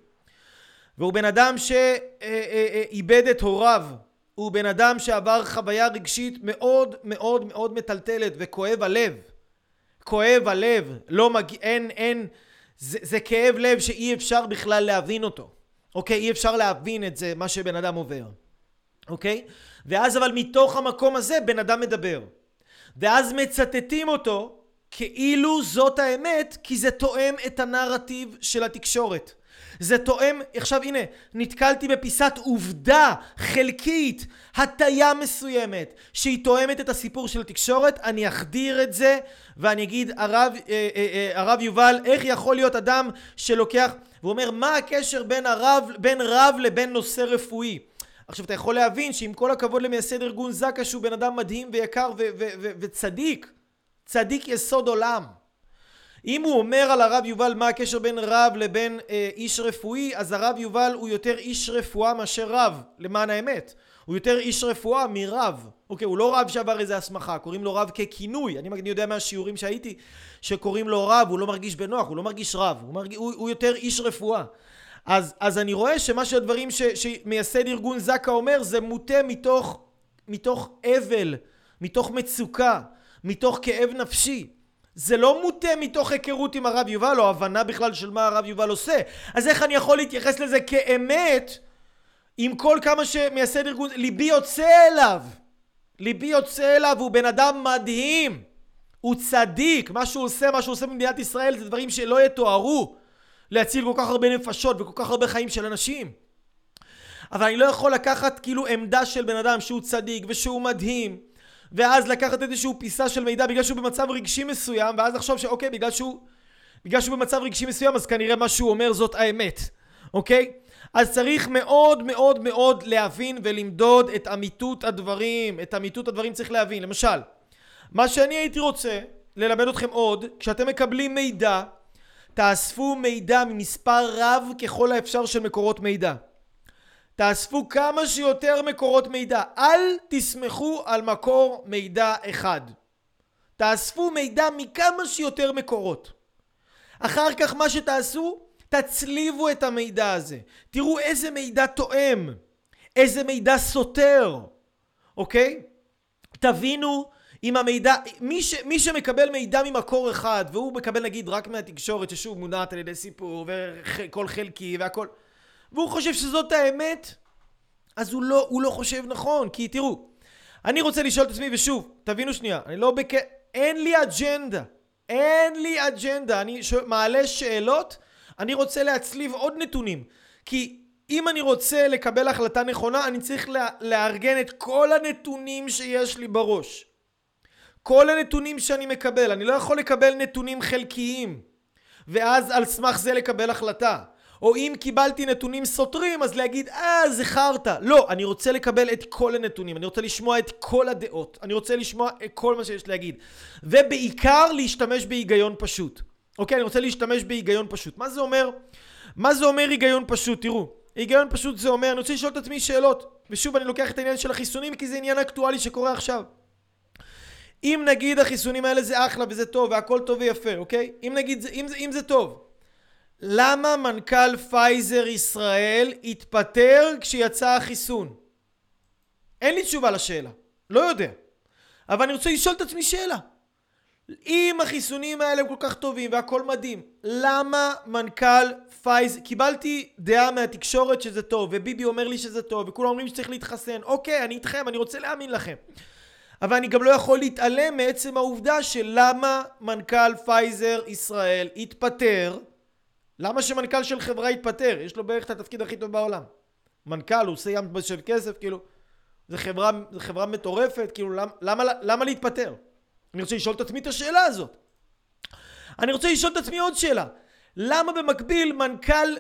והוא בן אדם שאיבד את הוריו, הוא בן אדם שעבר חוויה רגשית מאוד מאוד מאוד מטלטלת וכואב הלב. כואב הלב, לא מגיע, אין, אין, זה, זה כאב לב שאי אפשר בכלל להבין אותו. אוקיי? אי אפשר להבין את זה, מה שבן אדם עובר. אוקיי? ואז אבל מתוך המקום הזה בן אדם מדבר. ואז מצטטים אותו כאילו זאת האמת, כי זה תואם את הנרטיב של התקשורת. זה תואם, עכשיו הנה, נתקלתי בפיסת עובדה חלקית, הטיה מסוימת, שהיא תואמת את הסיפור של התקשורת, אני אחדיר את זה ואני אגיד, הרב, אה, אה, אה, הרב יובל, איך יכול להיות אדם שלוקח, והוא אומר, מה הקשר בין הרב, בין רב לבין נושא רפואי? עכשיו אתה יכול להבין שעם כל הכבוד למייסד ארגון זק"א שהוא בן אדם מדהים ויקר וצדיק, צדיק יסוד עולם. אם הוא אומר על הרב יובל מה הקשר בין רב לבין אה, איש רפואי, אז הרב יובל הוא יותר איש רפואה מאשר רב, למען האמת. הוא יותר איש רפואה מרב. אוקיי, הוא לא רב שעבר איזה הסמכה, קוראים לו רב ככינוי. אני, אני יודע מהשיעורים שהייתי, שקוראים לו רב, הוא לא מרגיש בנוח, הוא לא מרגיש רב, הוא, מרג... הוא, הוא יותר איש רפואה. אז, אז אני רואה שמה שהדברים ש, שמייסד ארגון זק"א אומר זה מוטה מתוך, מתוך אבל, מתוך מצוקה, מתוך כאב נפשי. זה לא מוטה מתוך היכרות עם הרב יובל או הבנה בכלל של מה הרב יובל עושה. אז איך אני יכול להתייחס לזה כאמת עם כל כמה שמייסד ארגון, ליבי יוצא אליו. ליבי יוצא אליו, הוא בן אדם מדהים. הוא צדיק, מה שהוא עושה, מה שהוא עושה במדינת ישראל זה דברים שלא יתוארו. להציל כל כך הרבה נפשות וכל כך הרבה חיים של אנשים. אבל אני לא יכול לקחת כאילו עמדה של בן אדם שהוא צדיק ושהוא מדהים ואז לקחת איזושהי פיסה של מידע בגלל שהוא במצב רגשי מסוים ואז לחשוב שאוקיי בגלל שהוא בגלל שהוא במצב רגשי מסוים אז כנראה מה שהוא אומר זאת האמת אוקיי? אז צריך מאוד מאוד מאוד להבין ולמדוד את אמיתות הדברים את אמיתות הדברים צריך להבין למשל מה שאני הייתי רוצה ללמד אתכם עוד כשאתם מקבלים מידע תאספו מידע ממספר רב ככל האפשר של מקורות מידע תאספו כמה שיותר מקורות מידע. אל תסמכו על מקור מידע אחד. תאספו מידע מכמה שיותר מקורות. אחר כך מה שתעשו, תצליבו את המידע הזה. תראו איזה מידע תואם, איזה מידע סותר, אוקיי? תבינו אם המידע, מי, ש, מי שמקבל מידע ממקור אחד, והוא מקבל נגיד רק מהתקשורת, ששוב מונעת על ידי סיפור, וכל חלקי והכל, והוא חושב שזאת האמת, אז הוא לא, הוא לא חושב נכון. כי תראו, אני רוצה לשאול את עצמי, ושוב, תבינו שנייה, אני לא בק... אין לי אג'נדה. אין לי אג'נדה. אני ש... מעלה שאלות, אני רוצה להצליב עוד נתונים. כי אם אני רוצה לקבל החלטה נכונה, אני צריך לה... לארגן את כל הנתונים שיש לי בראש. כל הנתונים שאני מקבל. אני לא יכול לקבל נתונים חלקיים, ואז על סמך זה לקבל החלטה. או אם קיבלתי נתונים סותרים אז להגיד אה זה חרטא. לא אני רוצה לקבל את כל הנתונים אני רוצה לשמוע את כל הדעות אני רוצה לשמוע את כל מה שיש להגיד. ובעיקר להשתמש בהיגיון פשוט. אוקיי? אני רוצה להשתמש בהיגיון פשוט. מה זה אומר? מה זה אומר היגיון פשוט? תראו היגיון פשוט זה אומר אני רוצה לשאול את עצמי שאלות. ושוב אני לוקח את העניין של החיסונים כי זה עניין אקטואלי שקורה עכשיו. אם נגיד החיסונים האלה זה אחלה וזה טוב והכל טוב ויפה אוקיי? אם נגיד אם זה, אם זה טוב למה מנכ"ל פייזר ישראל התפטר כשיצא החיסון? אין לי תשובה לשאלה, לא יודע. אבל אני רוצה לשאול את עצמי שאלה. אם החיסונים האלה הם כל כך טובים והכל מדהים, למה מנכ"ל פייזר... קיבלתי דעה מהתקשורת שזה טוב, וביבי אומר לי שזה טוב, וכולם אומרים שצריך להתחסן. אוקיי, אני איתכם, אני רוצה להאמין לכם. אבל אני גם לא יכול להתעלם מעצם העובדה של למה מנכ"ל פייזר ישראל התפטר למה שמנכ"ל של חברה יתפטר? יש לו בערך את התפקיד הכי טוב בעולם. מנכ"ל, הוא עושה ים של כסף, כאילו, זה חברה, זה חברה מטורפת, כאילו, למה, למה, למה להתפטר? אני רוצה לשאול את עצמי את השאלה הזאת. אני רוצה לשאול את עצמי עוד שאלה. למה במקביל מנכ"ל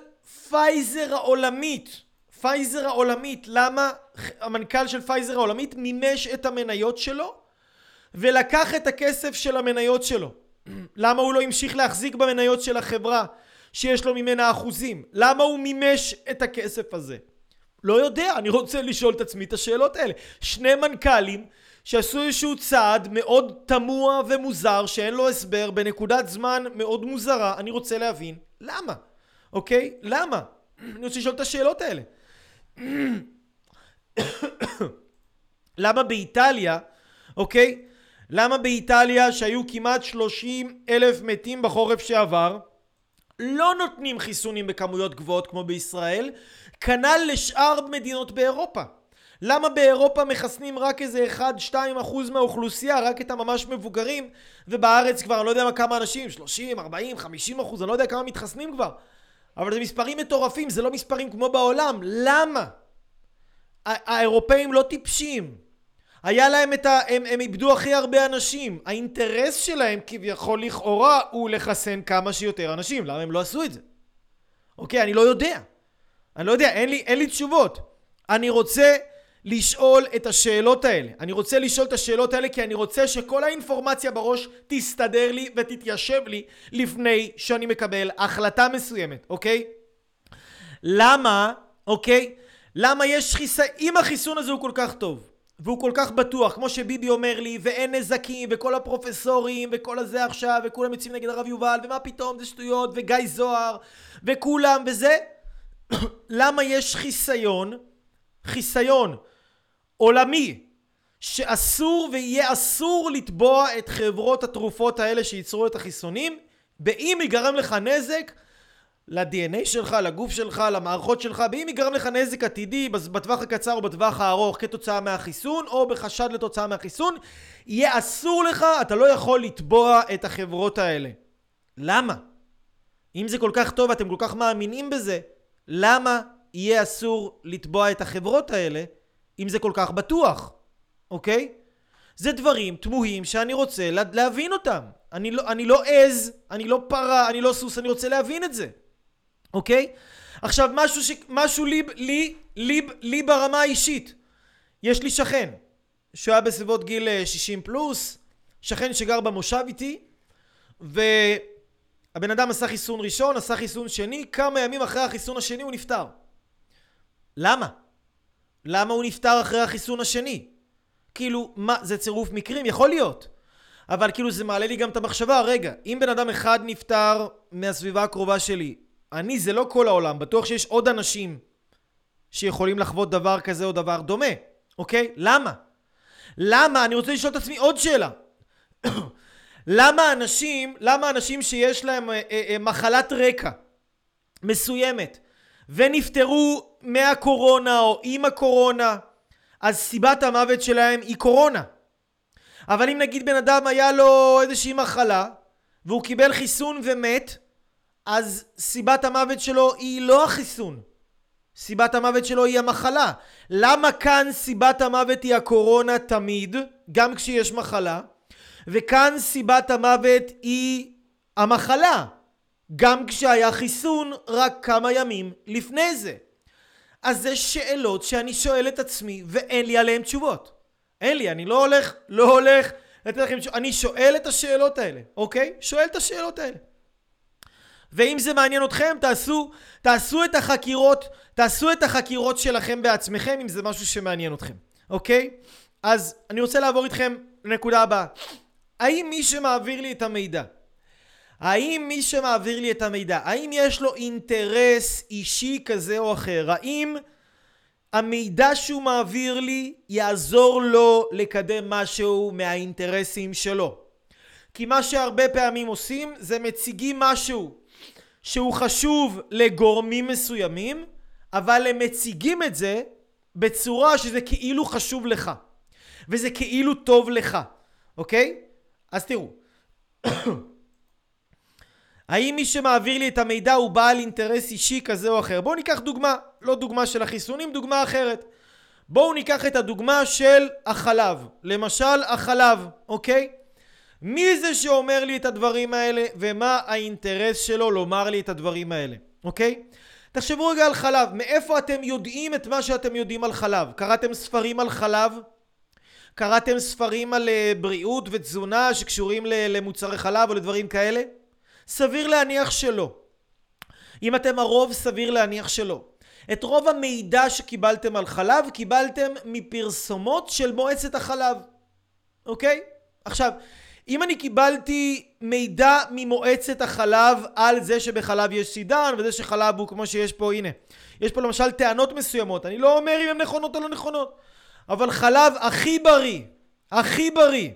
פייזר העולמית, פייזר העולמית, למה המנכ"ל של פייזר העולמית מימש את המניות שלו ולקח את הכסף של המניות שלו? למה הוא לא המשיך להחזיק במניות של החברה שיש לו ממנה אחוזים? למה הוא מימש את הכסף הזה? לא יודע, אני רוצה לשאול את עצמי את השאלות האלה. שני מנכ"לים שעשו איזשהו צעד מאוד תמוה ומוזר שאין לו הסבר בנקודת זמן מאוד מוזרה, אני רוצה להבין למה, אוקיי? למה? אני רוצה לשאול את השאלות האלה. למה באיטליה, אוקיי? למה באיטליה שהיו כמעט 30 אלף מתים בחורף שעבר לא נותנים חיסונים בכמויות גבוהות כמו בישראל כנ"ל לשאר מדינות באירופה למה באירופה מחסנים רק איזה 1-2 אחוז מהאוכלוסייה, רק את הממש מבוגרים, ובארץ כבר, אני לא יודע כמה אנשים, 30, 40, 50 אחוז, אני לא יודע כמה מתחסנים כבר. אבל זה מספרים מטורפים, זה לא מספרים כמו בעולם. למה? האירופאים לא טיפשים. היה להם את ה... הם, הם איבדו הכי הרבה אנשים. האינטרס שלהם כביכול לכאורה הוא לחסן כמה שיותר אנשים. למה הם לא עשו את זה? אוקיי, אני לא יודע. אני לא יודע, אין לי, אין לי תשובות. אני רוצה לשאול את השאלות האלה. אני רוצה לשאול את השאלות האלה כי אני רוצה שכל האינפורמציה בראש תסתדר לי ותתיישב לי לפני שאני מקבל החלטה מסוימת, אוקיי? למה, אוקיי? למה יש חיסון, אם החיסון הזה הוא כל כך טוב והוא כל כך בטוח, כמו שביבי אומר לי, ואין נזקים, וכל הפרופסורים, וכל הזה עכשיו, וכולם יוצאים נגד הרב יובל, ומה פתאום, זה שטויות, וגיא זוהר, וכולם, וזה, למה יש חיסיון, חיסיון עולמי שאסור ויהיה אסור לתבוע את חברות התרופות האלה שייצרו את החיסונים באם ייגרם לך נזק ל-DNA שלך, לגוף שלך, למערכות שלך, באם ייגרם לך נזק עתידי בטווח הקצר או בטווח הארוך כתוצאה מהחיסון או בחשד לתוצאה מהחיסון, יהיה אסור לך, אתה לא יכול לתבוע את החברות האלה. למה? אם זה כל כך טוב, אתם כל כך מאמינים בזה, למה יהיה אסור לתבוע את החברות האלה אם זה כל כך בטוח, אוקיי? זה דברים תמוהים שאני רוצה לה, להבין אותם. אני לא, לא עז, אני לא פרה, אני לא סוס, אני רוצה להבין את זה, אוקיי? עכשיו, משהו, ש, משהו לי, לי, לי, לי ברמה האישית. יש לי שכן, שהוא היה בסביבות גיל 60 אה, פלוס, שכן שגר במושב איתי, והבן אדם עשה חיסון ראשון, עשה חיסון שני, כמה ימים אחרי החיסון השני הוא נפטר. למה? למה הוא נפטר אחרי החיסון השני? כאילו, מה, זה צירוף מקרים? יכול להיות. אבל כאילו זה מעלה לי גם את המחשבה, רגע, אם בן אדם אחד נפטר מהסביבה הקרובה שלי, אני זה לא כל העולם, בטוח שיש עוד אנשים שיכולים לחוות דבר כזה או דבר דומה, אוקיי? למה? למה? אני רוצה לשאול את עצמי עוד שאלה. למה אנשים, למה אנשים שיש להם אה, אה, אה, מחלת רקע מסוימת ונפטרו מהקורונה או עם הקורונה, אז סיבת המוות שלהם היא קורונה. אבל אם נגיד בן אדם היה לו איזושהי מחלה והוא קיבל חיסון ומת, אז סיבת המוות שלו היא לא החיסון. סיבת המוות שלו היא המחלה. למה כאן סיבת המוות היא הקורונה תמיד, גם כשיש מחלה, וכאן סיבת המוות היא המחלה, גם כשהיה חיסון רק כמה ימים לפני זה. אז זה שאלות שאני שואל את עצמי ואין לי עליהן תשובות. אין לי, אני לא הולך, לא הולך. אני שואל את השאלות האלה, אוקיי? שואל את השאלות האלה. ואם זה מעניין אתכם, תעשו, תעשו את החקירות, תעשו את החקירות שלכם בעצמכם, אם זה משהו שמעניין אתכם, אוקיי? אז אני רוצה לעבור איתכם לנקודה הבאה. האם מי שמעביר לי את המידע האם מי שמעביר לי את המידע, האם יש לו אינטרס אישי כזה או אחר? האם המידע שהוא מעביר לי יעזור לו לקדם משהו מהאינטרסים שלו? כי מה שהרבה פעמים עושים זה מציגים משהו שהוא חשוב לגורמים מסוימים, אבל הם מציגים את זה בצורה שזה כאילו חשוב לך, וזה כאילו טוב לך, אוקיי? אז תראו האם מי שמעביר לי את המידע הוא בעל אינטרס אישי כזה או אחר? בואו ניקח דוגמה, לא דוגמה של החיסונים, דוגמה אחרת. בואו ניקח את הדוגמה של החלב. למשל, החלב, אוקיי? מי זה שאומר לי את הדברים האלה, ומה האינטרס שלו לומר לי את הדברים האלה, אוקיי? תחשבו רגע על חלב, מאיפה אתם יודעים את מה שאתם יודעים על חלב? קראתם ספרים על חלב? קראתם ספרים על אה, בריאות ותזונה שקשורים למוצרי חלב או לדברים כאלה? סביר להניח שלא. אם אתם הרוב, סביר להניח שלא. את רוב המידע שקיבלתם על חלב, קיבלתם מפרסומות של מועצת החלב, אוקיי? עכשיו, אם אני קיבלתי מידע ממועצת החלב על זה שבחלב יש סידן וזה שחלב הוא כמו שיש פה, הנה. יש פה למשל טענות מסוימות, אני לא אומר אם הן נכונות או לא נכונות, אבל חלב הכי בריא, הכי בריא,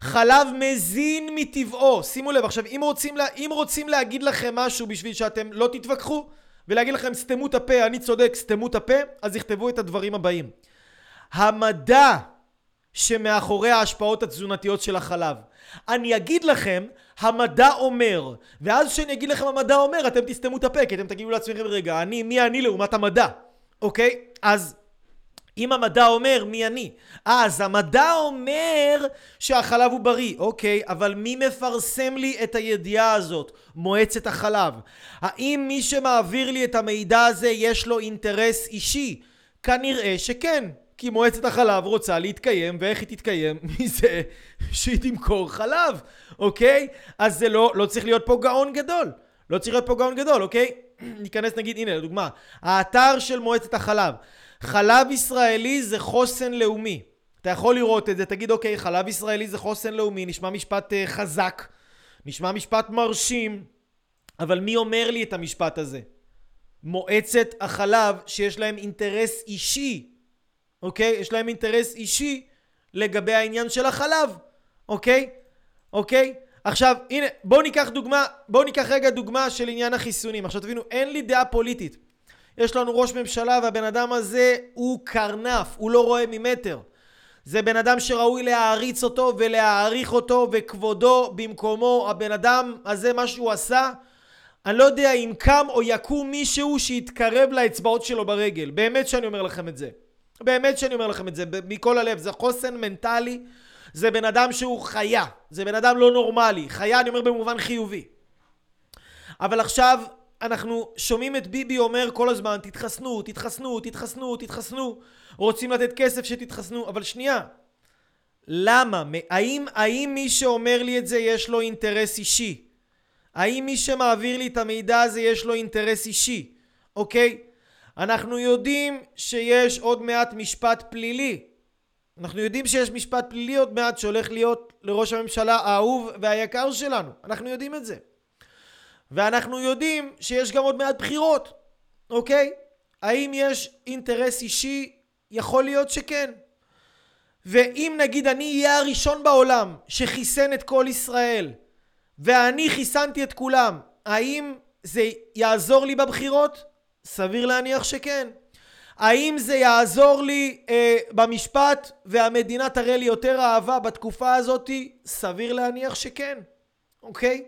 חלב מזין מטבעו. שימו לב, עכשיו אם רוצים, לה, אם רוצים להגיד לכם משהו בשביל שאתם לא תתווכחו ולהגיד לכם סתמו את הפה, אני צודק, סתמו את הפה, אז יכתבו את הדברים הבאים. המדע שמאחורי ההשפעות התזונתיות של החלב. אני אגיד לכם, המדע אומר, ואז כשאני אגיד לכם המדע אומר, אתם תסתמו את הפה, כי אתם תגידו לעצמכם, רגע, אני, מי אני לעומת המדע, אוקיי? אז אם המדע אומר, מי אני? אז המדע אומר שהחלב הוא בריא, אוקיי, אבל מי מפרסם לי את הידיעה הזאת? מועצת החלב. האם מי שמעביר לי את המידע הזה יש לו אינטרס אישי? כנראה שכן. כי מועצת החלב רוצה להתקיים, ואיך היא תתקיים? מזה שהיא תמכור חלב, אוקיי? אז זה לא, לא צריך להיות פה גאון גדול. לא צריך להיות פה גאון גדול, אוקיי? ניכנס נגיד, הנה לדוגמה, האתר של מועצת החלב. חלב ישראלי זה חוסן לאומי. אתה יכול לראות את זה, תגיד אוקיי, חלב ישראלי זה חוסן לאומי, נשמע משפט uh, חזק, נשמע משפט מרשים, אבל מי אומר לי את המשפט הזה? מועצת החלב שיש להם אינטרס אישי אוקיי? יש להם אינטרס אישי לגבי העניין של החלב, אוקיי? אוקיי? עכשיו, הנה, בואו ניקח דוגמה, בואו ניקח רגע דוגמה של עניין החיסונים. עכשיו תבינו, אין לי דעה פוליטית. יש לנו ראש ממשלה והבן אדם הזה הוא קרנף, הוא לא רואה ממטר. זה בן אדם שראוי להעריץ אותו ולהעריך אותו וכבודו במקומו. הבן אדם הזה, מה שהוא עשה, אני לא יודע אם קם או יקום מישהו שיתקרב לאצבעות שלו ברגל. באמת שאני אומר לכם את זה. באמת שאני אומר לכם את זה, מכל הלב, זה חוסן מנטלי, זה בן אדם שהוא חיה, זה בן אדם לא נורמלי, חיה אני אומר במובן חיובי. אבל עכשיו אנחנו שומעים את ביבי אומר כל הזמן, תתחסנו, תתחסנו, תתחסנו, תתחסנו, רוצים לתת כסף שתתחסנו, אבל שנייה, למה? האם, האם מי שאומר לי את זה יש לו אינטרס אישי? האם מי שמעביר לי את המידע הזה יש לו אינטרס אישי? אוקיי? אנחנו יודעים שיש עוד מעט משפט פלילי. אנחנו יודעים שיש משפט פלילי עוד מעט שהולך להיות לראש הממשלה האהוב והיקר שלנו. אנחנו יודעים את זה. ואנחנו יודעים שיש גם עוד מעט בחירות, אוקיי? האם יש אינטרס אישי? יכול להיות שכן. ואם נגיד אני אהיה הראשון בעולם שחיסן את כל ישראל ואני חיסנתי את כולם, האם זה יעזור לי בבחירות? סביר להניח שכן. האם זה יעזור לי אה, במשפט והמדינה תראה לי יותר אהבה בתקופה הזאת? סביר להניח שכן, אוקיי?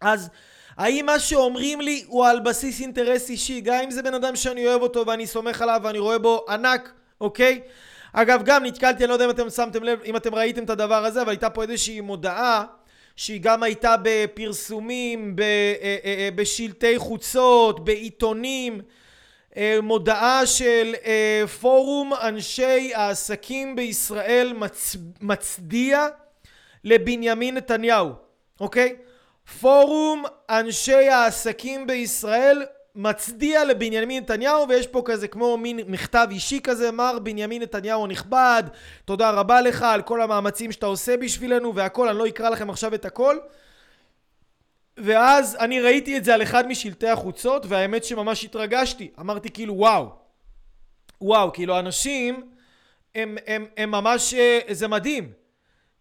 אז האם מה שאומרים לי הוא על בסיס אינטרס אישי, גם אם זה בן אדם שאני אוהב אותו ואני סומך עליו ואני רואה בו ענק, אוקיי? אגב, גם נתקלתי, אני לא יודע אם אתם שמתם לב, אם אתם ראיתם את הדבר הזה, אבל הייתה פה איזושהי מודעה שהיא גם הייתה בפרסומים, אה, אה, אה, בשלטי חוצות, בעיתונים, מודעה של פורום אנשי העסקים בישראל מצ... מצדיע לבנימין נתניהו, אוקיי? פורום אנשי העסקים בישראל מצדיע לבנימין נתניהו ויש פה כזה כמו מין מכתב אישי כזה מר בנימין נתניהו הנכבד תודה רבה לך על כל המאמצים שאתה עושה בשבילנו והכל אני לא אקרא לכם עכשיו את הכל. ואז אני ראיתי את זה על אחד משלטי החוצות והאמת שממש התרגשתי. אמרתי כאילו וואו וואו כאילו אנשים הם, הם, הם ממש אה, זה מדהים.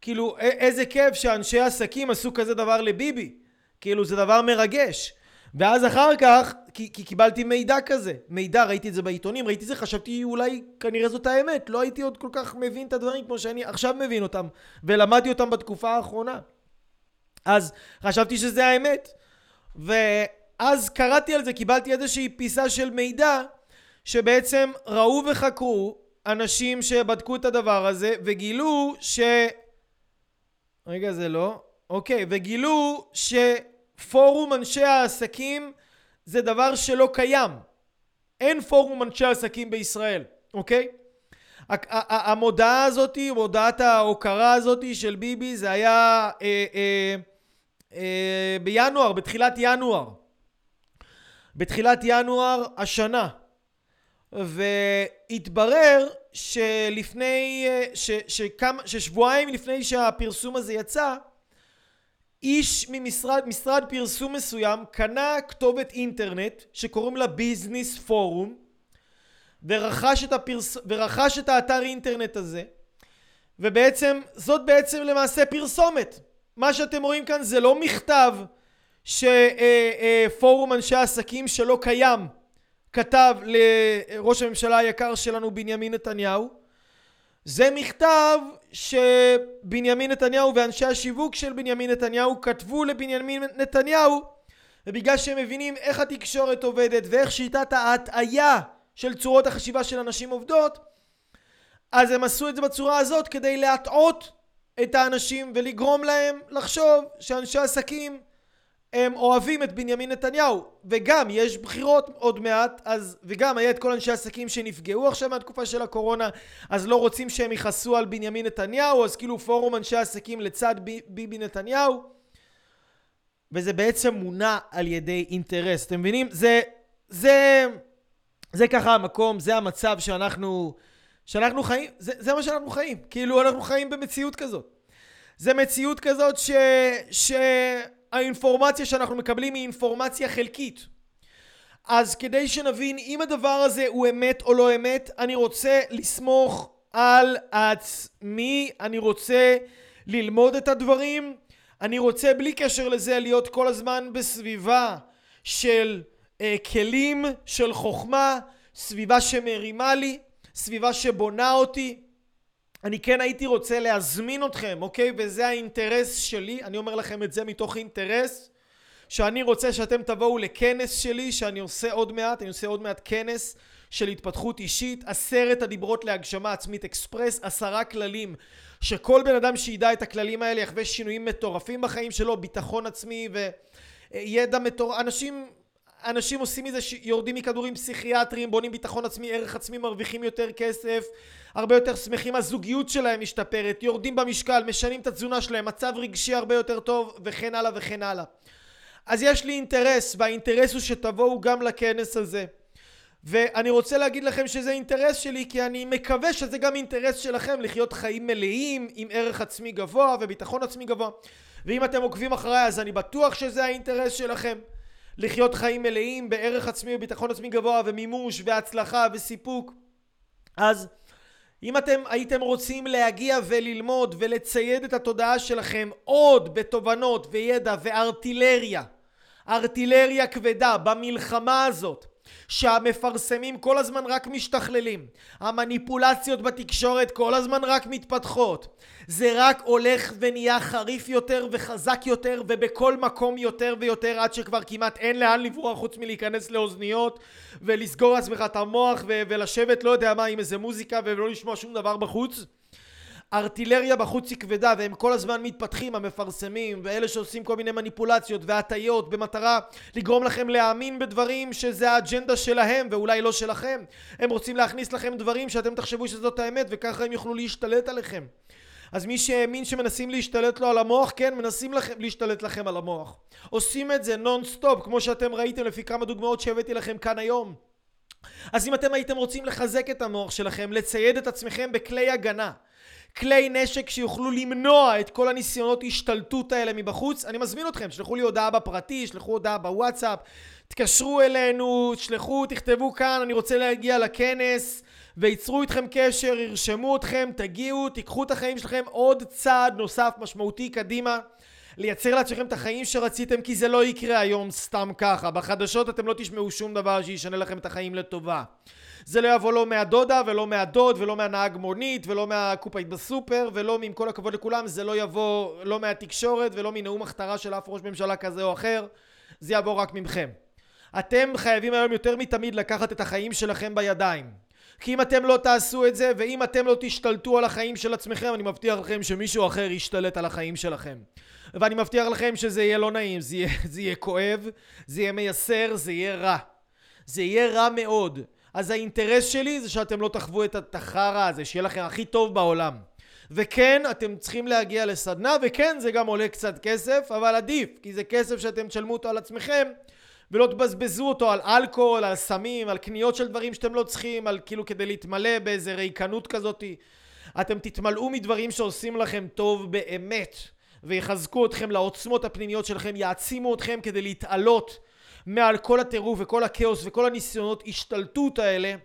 כאילו איזה כיף שאנשי עסקים עשו כזה דבר לביבי. כאילו זה דבר מרגש ואז אחר כך, כי, כי קיבלתי מידע כזה, מידע, ראיתי את זה בעיתונים, ראיתי את זה, חשבתי אולי כנראה זאת האמת, לא הייתי עוד כל כך מבין את הדברים כמו שאני עכשיו מבין אותם, ולמדתי אותם בתקופה האחרונה. אז חשבתי שזה האמת. ואז קראתי על זה, קיבלתי איזושהי פיסה של מידע שבעצם ראו וחקרו אנשים שבדקו את הדבר הזה וגילו ש... רגע, זה לא. אוקיי, וגילו שפורום אנשי העסקים זה דבר שלא קיים. אין פורום אנשי עסקים בישראל, אוקיי? המודעה הזאת, מודעת ההוקרה הזאת של ביבי, זה היה אה, אה, אה, בינואר, בתחילת ינואר. בתחילת ינואר השנה. והתברר שלפני, אה, ש, שכמה, ששבועיים לפני שהפרסום הזה יצא, איש ממשרד משרד פרסום מסוים קנה כתובת אינטרנט שקוראים לה ביזנס פורום ורכש את, הפרס... ורכש את האתר אינטרנט הזה ובעצם זאת בעצם למעשה פרסומת. מה שאתם רואים כאן זה לא מכתב שפורום אנשי עסקים שלא קיים כתב לראש הממשלה היקר שלנו בנימין נתניהו זה מכתב שבנימין נתניהו ואנשי השיווק של בנימין נתניהו כתבו לבנימין נתניהו ובגלל שהם מבינים איך התקשורת עובדת ואיך שיטת ההטעיה של צורות החשיבה של אנשים עובדות אז הם עשו את זה בצורה הזאת כדי להטעות את האנשים ולגרום להם לחשוב שאנשי עסקים הם אוהבים את בנימין נתניהו וגם יש בחירות עוד מעט אז וגם היה את כל אנשי העסקים שנפגעו עכשיו מהתקופה של הקורונה אז לא רוצים שהם יכעסו על בנימין נתניהו אז כאילו פורום אנשי העסקים לצד ביבי נתניהו. וזה בעצם מונע על ידי אינטרס אתם מבינים? זה זה זה ככה המקום זה המצב שאנחנו שאנחנו חיים זה, זה מה שאנחנו חיים. כאילו אנחנו חיים במציאות כזאת. זה מציאות כזאת ש... ש... האינפורמציה שאנחנו מקבלים היא אינפורמציה חלקית. אז כדי שנבין אם הדבר הזה הוא אמת או לא אמת, אני רוצה לסמוך על עצמי, אני רוצה ללמוד את הדברים, אני רוצה בלי קשר לזה להיות כל הזמן בסביבה של אה, כלים, של חוכמה, סביבה שמרימה לי, סביבה שבונה אותי. אני כן הייתי רוצה להזמין אתכם, אוקיי? וזה האינטרס שלי, אני אומר לכם את זה מתוך אינטרס, שאני רוצה שאתם תבואו לכנס שלי, שאני עושה עוד מעט, אני עושה עוד מעט כנס של התפתחות אישית, עשרת הדיברות להגשמה עצמית אקספרס, עשרה כללים, שכל בן אדם שידע את הכללים האלה יחווה שינויים מטורפים בחיים שלו, ביטחון עצמי וידע מטורף, אנשים אנשים עושים מזה שיורדים מכדורים פסיכיאטריים, בונים ביטחון עצמי, ערך עצמי, מרוויחים יותר כסף, הרבה יותר שמחים, הזוגיות שלהם משתפרת, יורדים במשקל, משנים את התזונה שלהם, מצב רגשי הרבה יותר טוב, וכן הלאה וכן הלאה. אז יש לי אינטרס, והאינטרס הוא שתבואו גם לכנס הזה. ואני רוצה להגיד לכם שזה אינטרס שלי, כי אני מקווה שזה גם אינטרס שלכם לחיות חיים מלאים, עם ערך עצמי גבוה וביטחון עצמי גבוה. ואם אתם עוקבים אחריי, אז אני בטוח שזה האינטרס שלכם. לחיות חיים מלאים בערך עצמי וביטחון עצמי גבוה ומימוש והצלחה וסיפוק. אז אם אתם הייתם רוצים להגיע וללמוד ולצייד את התודעה שלכם עוד בתובנות וידע וארטילריה, ארטילריה כבדה במלחמה הזאת שהמפרסמים כל הזמן רק משתכללים, המניפולציות בתקשורת כל הזמן רק מתפתחות, זה רק הולך ונהיה חריף יותר וחזק יותר ובכל מקום יותר ויותר עד שכבר כמעט אין לאן לברוח חוץ מלהיכנס לאוזניות ולסגור לעצמך את המוח ולשבת לא יודע מה עם איזה מוזיקה ולא לשמוע שום דבר בחוץ ארטילריה בחוץ היא כבדה והם כל הזמן מתפתחים המפרסמים ואלה שעושים כל מיני מניפולציות והטיות במטרה לגרום לכם להאמין בדברים שזה האג'נדה שלהם ואולי לא שלכם. הם רוצים להכניס לכם דברים שאתם תחשבו שזאת האמת וככה הם יוכלו להשתלט עליכם. אז מי שהאמין שמנסים להשתלט לו על המוח כן מנסים לכם, להשתלט לכם על המוח. עושים את זה נון סטופ כמו שאתם ראיתם לפי כמה דוגמאות שהבאתי לכם כאן היום. אז אם אתם הייתם רוצים לחזק את המוח שלכם לצייד את עצמכם בכלי הגנה כלי נשק שיוכלו למנוע את כל הניסיונות השתלטות האלה מבחוץ, אני מזמין אתכם, שלחו לי הודעה בפרטי, שלחו הודעה בוואטסאפ, תקשרו אלינו, תשלחו, תכתבו כאן, אני רוצה להגיע לכנס, וייצרו איתכם קשר, ירשמו אתכם, תגיעו, תיקחו את החיים שלכם עוד צעד נוסף משמעותי קדימה. לייצר לעצמכם את החיים שרציתם כי זה לא יקרה היום סתם ככה בחדשות אתם לא תשמעו שום דבר שישנה לכם את החיים לטובה זה לא יבוא לא מהדודה ולא מהדוד ולא מהנהג מונית ולא מהקופאית בסופר ולא עם כל הכבוד לכולם זה לא יבוא לא מהתקשורת ולא מנאום הכתרה של אף ראש ממשלה כזה או אחר זה יבוא רק מכם. אתם חייבים היום יותר מתמיד לקחת את החיים שלכם בידיים. כי אם אתם לא תעשו את זה, ואם אתם לא תשתלטו על החיים של עצמכם, אני מבטיח לכם שמישהו אחר ישתלט על החיים שלכם. ואני מבטיח לכם שזה יהיה לא נעים, זה יהיה, זה יהיה כואב, זה יהיה מייסר, זה יהיה רע. זה יהיה רע מאוד. אז האינטרס שלי זה שאתם לא תחוו את החרא הזה, שיהיה לכם הכי טוב בעולם. וכן, אתם צריכים להגיע לסדנה, וכן, זה גם עולה קצת כסף, אבל עדיף, כי זה כסף שאתם תשלמו אותו על עצמכם, ולא תבזבזו אותו על אלכוהול, על סמים, על קניות של דברים שאתם לא צריכים, על כאילו כדי להתמלא באיזה ריקנות כזאתי. אתם תתמלאו מדברים שעושים לכם טוב באמת, ויחזקו אתכם לעוצמות הפנימיות שלכם, יעצימו אתכם כדי להתעלות מעל כל הטירוף וכל הכאוס וכל הניסיונות השתלטות האלה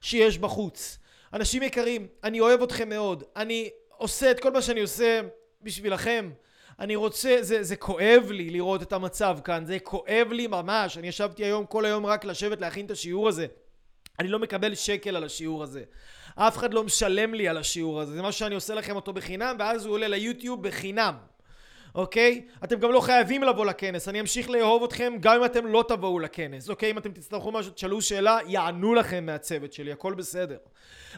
שיש בחוץ. אנשים יקרים, אני אוהב אתכם מאוד. אני עושה את כל מה שאני עושה בשבילכם. אני רוצה, זה, זה כואב לי לראות את המצב כאן, זה כואב לי ממש. אני ישבתי היום כל היום רק לשבת להכין את השיעור הזה. אני לא מקבל שקל על השיעור הזה. אף אחד לא משלם לי על השיעור הזה. זה מה שאני עושה לכם אותו בחינם, ואז הוא עולה ליוטיוב בחינם. אוקיי? אתם גם לא חייבים לבוא לכנס, אני אמשיך לאהוב אתכם גם אם אתם לא תבואו לכנס, אוקיי? אם אתם תצטרכו משהו, תשאלו שאלה, יענו לכם מהצוות שלי, הכל בסדר.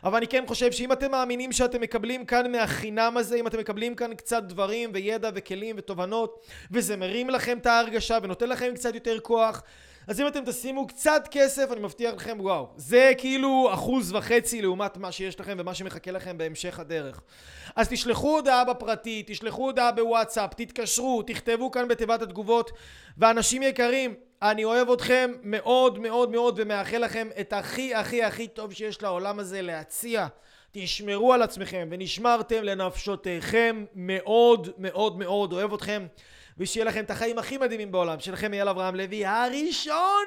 אבל אני כן חושב שאם אתם מאמינים שאתם מקבלים כאן מהחינם הזה, אם אתם מקבלים כאן קצת דברים וידע וכלים ותובנות, וזה מרים לכם את ההרגשה ונותן לכם קצת יותר כוח, אז אם אתם תשימו קצת כסף, אני מבטיח לכם, וואו, זה כאילו אחוז וחצי לעומת מה שיש לכם ומה שמחכה לכם בהמשך הדרך. אז תשלחו הודעה בפרטי, תשלחו הודעה בוואטסאפ, תתקשרו, תכתבו כאן בתיבת התגובות, ואנשים יקרים, אני אוהב אתכם מאוד מאוד מאוד ומאחל לכם את הכי הכי הכי טוב שיש לעולם הזה להציע. תשמרו על עצמכם ונשמרתם לנפשותיכם מאוד מאוד מאוד אוהב אתכם ושיהיה לכם את החיים הכי מדהימים בעולם. שלכם אייל אברהם לוי הראשון!